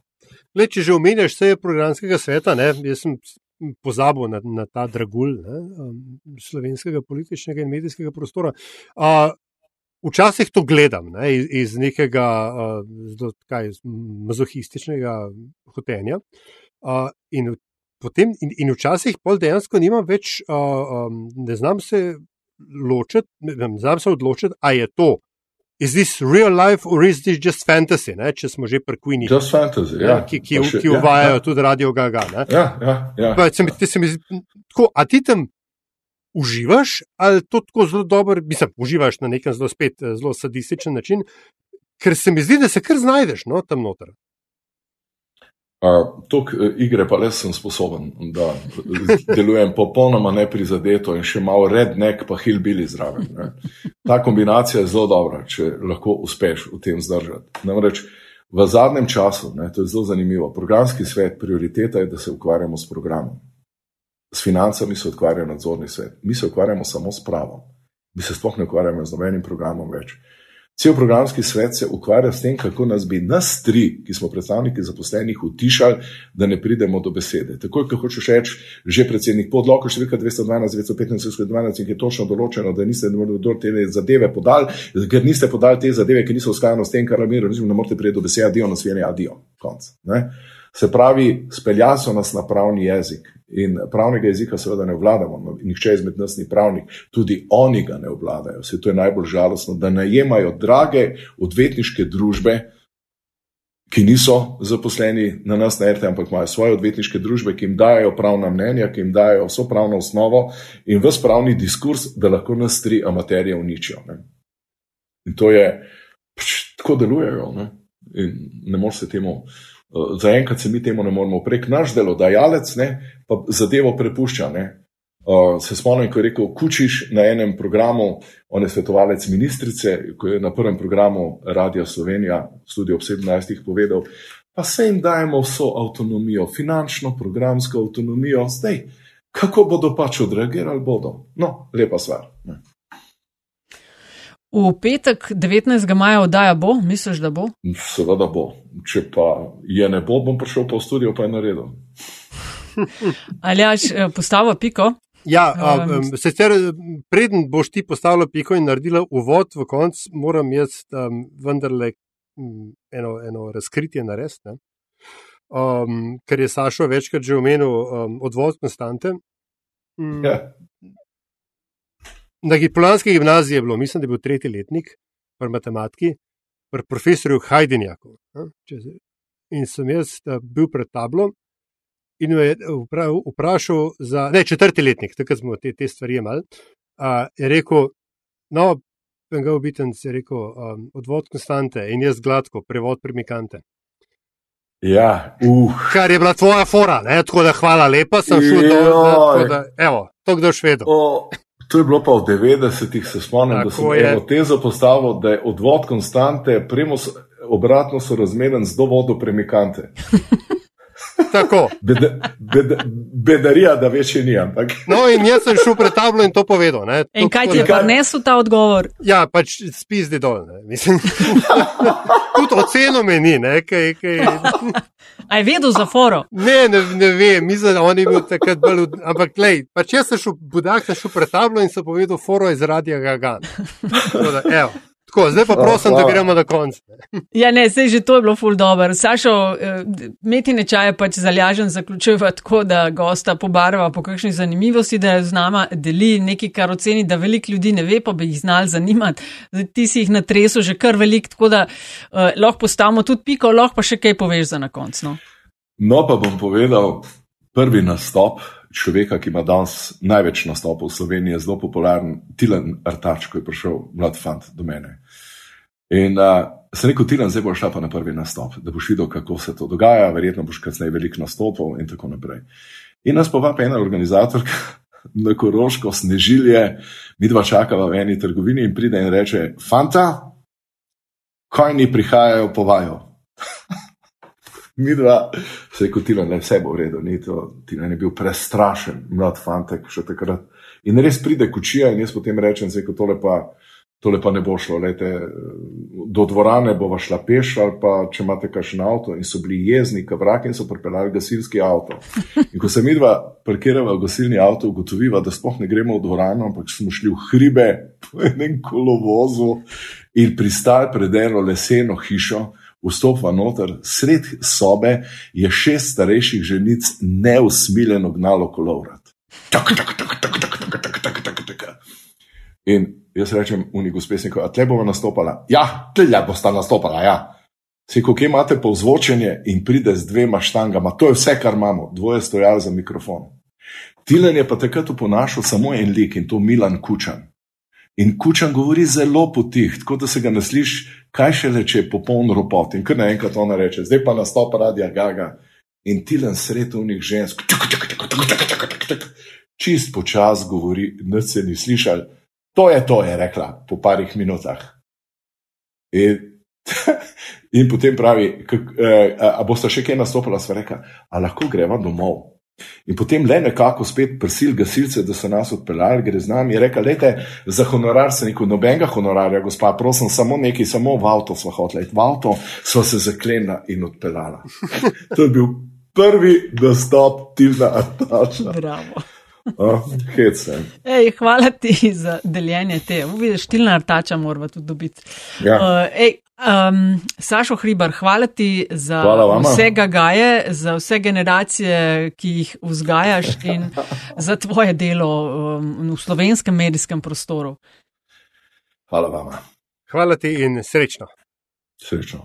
Le, če že omenjaš vse programskega sveta, ne, jaz sem pozabil na, na ta dragulj ne, um, slovenskega političnega in medijskega prostora. A, včasih to gledam ne, iz, iz nekega uh, kaj, mazohističnega hotenja. Uh, in, potem, in, in včasih pol dejansko nimam več, uh, um, ne znam se ločiti, znam se odločiti, ali je to. Is this real life or is this just fantasy, ne? če smo že pri Queenie? Just fantasy, ja. ja ki, ki, še, ki ja, uvajajo ja, tudi radio Gaga. Ne? Ja, ja. ja, pa, se mi, se mi, tako, a ti tam uživaš, ali to tako zelo dobro, mislim, uživaš na nekem zelo spet zelo sadističen način, ker se mi zdi, da se kar znajdeš no, tam noter. Tuk e, igre pa res sem sposoben, da delujem popolnoma neprizadeto in še malo rednek, pa hilbili zraven. Ne. Ta kombinacija je zelo dobra, če lahko uspeš v tem zdržati. Namreč v zadnjem času, ne, to je zelo zanimivo, programski svet, prioriteta je, da se ukvarjamo s programom. S financami se ukvarja nadzorni svet, mi se ukvarjamo samo s pravom. Mi se sploh ne ukvarjamo z nobenim programom več. Cel programski svet se ukvarja s tem, kako nas bi nas tri, ki smo predstavniki zaposlenih, utišali, da ne pridemo do besede. Takoj, ko hočeš reči, že predsednik podloko številka 212, 215, 212, ki je točno določeno, da niste morali te zadeve podali, ker niste podali te zadeve, ki niso skladne s tem, kar mi razumemo, ne morete priti do besede, adijo, nasvijenje, adijo. Konc. Se pravi, speljali so nas na pravni jezik. In pravnega jezika, seveda, ne vladamo, no, nihče izmed nas ni pravnik, tudi oni ga ne obvladajo. Vse to je najbolj žalostno, da najemajo drage odvetniške družbe, ki niso zaposleni na nas, na RT, ampak imajo svoje odvetniške družbe, ki jim dajo pravna mnenja, ki jim dajo vso pravno osnovo in vse pravni diskurs, da lahko nas tri amaterije uničijo. Ne. In to je, pač, tako delujejo. Ne. In ne morete temu. Zaenkrat se mi temu ne moremo prek naš delodajalec, ne, pa zadevo prepušča. Ne. Uh, se spomnim, ko je rekel Kučiš na enem programu, on je svetovalec ministrice, ko je na prvem programu Radia Slovenija, tudi ob 17. povedal, pa se jim dajemo vso avtonomijo, finančno, programsko avtonomijo, zdaj, kako bodo pač odreagirali, bodo. No, lepa stvar. Ne. V petek 19. maja oddaja bo, misliš, da bo? Seveda bo. Če pa je ne bo, bom prišel pa v studio, pa je naredil. Ali jaš eh, postavo piko? Ja, um, sicer preden boš ti postavila piko in naredila uvod v konc, moram jaz um, vendarle eno, eno razkritje narediti. Um, ker je Sašo večkrat že omenil um, odvod konstante. Um, ja. Na Gipoljanski gimnaziji je bilo, mislim, da je bil tretji letnik, pri matematiki, pri profesorju Hajdenjaku. In sem jaz bil pred tablom in me je vprašal za, ne, četrti letnik, takrat smo te, te stvari imeli. Uh, je rekel, no, Pengal Bitens je rekel, um, odvod konstante in jaz gladko, prevod primikante. Ja, uh. Kar je bila tvoja fora, ne? tako da hvala lepa, sem šel dol. Evo, to kdo švedo. To je bilo pa v 90-ih, se spomnim, Tako da sem eno tezo postavil, da je odvod konstante, primus, obratno so razmeren z dovodo premikante. Tako. Bed, bed, bedarija, da več ni. Ampak. No, in jaz sem šel pred tablo in to povedal. Ne. In kaj ti je prinesel ta odgovor? Ja, pač spizdi dol. Tudi oceno meni, ne. Kaj, kaj. A je vedel za foro? Ne, ne, ne vem, mislim, da on je bil takrat bolj. Ampak, glej, pač jaz sem šel, budak sem šel pred tablo in sem povedal foro iz radia Gagan. Da, evo. Tako, zdaj pa prosim, da gremo na konec. Ja, ne, sej že to je bilo ful dobro. Sašo, eh, meti nečaje pač zalažen zaključuje tako, da gosta pobarva po kakšni zanimivosti, da je z nama deli nekaj, kar oceni, da veliko ljudi ne ve, pa bi jih znal zanimati. Zdaj, ti si jih natresel že kar velik, tako da uh, lahko postavimo tudi piko, lahko pa še kaj poveš za na konc. No? no, pa bom povedal prvi nastop človeka, ki ima danes največ nastopov v Sloveniji, zelo popularen, Tilan Artač, ko je prišel mlad fant do mene. In uh, sem rekel, Tilan, zdaj boš šla pa na prvi nastop, da boš videl, kako se to dogaja, verjetno boš kasneje veliko nastopov in tako naprej. In nas povabi ena organizatorka na Koroško, snežilje, mi dva čakava v eni trgovini in pride in reče: Fanta, kaj ni prihajajo, povajo. mi dva se je kotila, da je vse v redu, ni to, ti bi bil prestrašen, mlad fantek še takrat. In res pride kučija in jaz potem rečem, da tole, tole pa ne bo šlo, lejte, do dvorane bova šla peš ali pa če imate kakšen avto in so bili jezni, kavrak in so pripeljali gasilski avto. In ko se mi dva parkirava v gasilni avto, ugotoviva, da sploh ne gremo v dvorano, ampak smo šli v hribe po enem kolovozu in pristali pred eno leseno hišo vstopa noter, sred sobe je šest starejših ženic neusmiljeno gnalo kolovrat. In jaz rečem, uni gospesniku, a tle bomo nastopala? Ja, tle bosta nastopala, ja. Se, ko imate povzvočenje in pride z dvema štangama, to je vse, kar imamo, dvoje stojali za mikrofon. Tilen je pa takrat uponašal samo en lik in to Milan Kučan. In Kučan govori zelo potih, tako da se ga ne sliši, kaj še le, če je popoln ropot. In kar naenkrat ona reče, zdaj pa nastopa radia Gaga in tilen sredovnih žensk, čist počas govori, da se ni slišal. To je to, je rekla po parih minutah. In, in potem pravi, kak, eh, a boste še kaj nastopila, sva rekla, a lahko greva domov. In potem le nekako spet prisil gasilce, da so nas odpeljali, gre z nami. Reka, lete, za honorar se neko nobenega honorarja, gospa, prosim, samo nekaj, samo v avto smo hoteli. V avto smo se zaklenila in odpeljala. to je bil prvi dostop Tivna Ataša. Bravo. Oh, ej, hvala ti za deljenje te. Vidiš, Tilna Artača moramo tudi dobiti. Ja. Uh, ej, Um, Sašo Hribar, hvala ti za hvala vse gagaje, za vse generacije, ki jih vzgajaš in za tvoje delo um, v slovenskem medijskem prostoru. Hvala vam. Hvala ti in srečno. Srečno.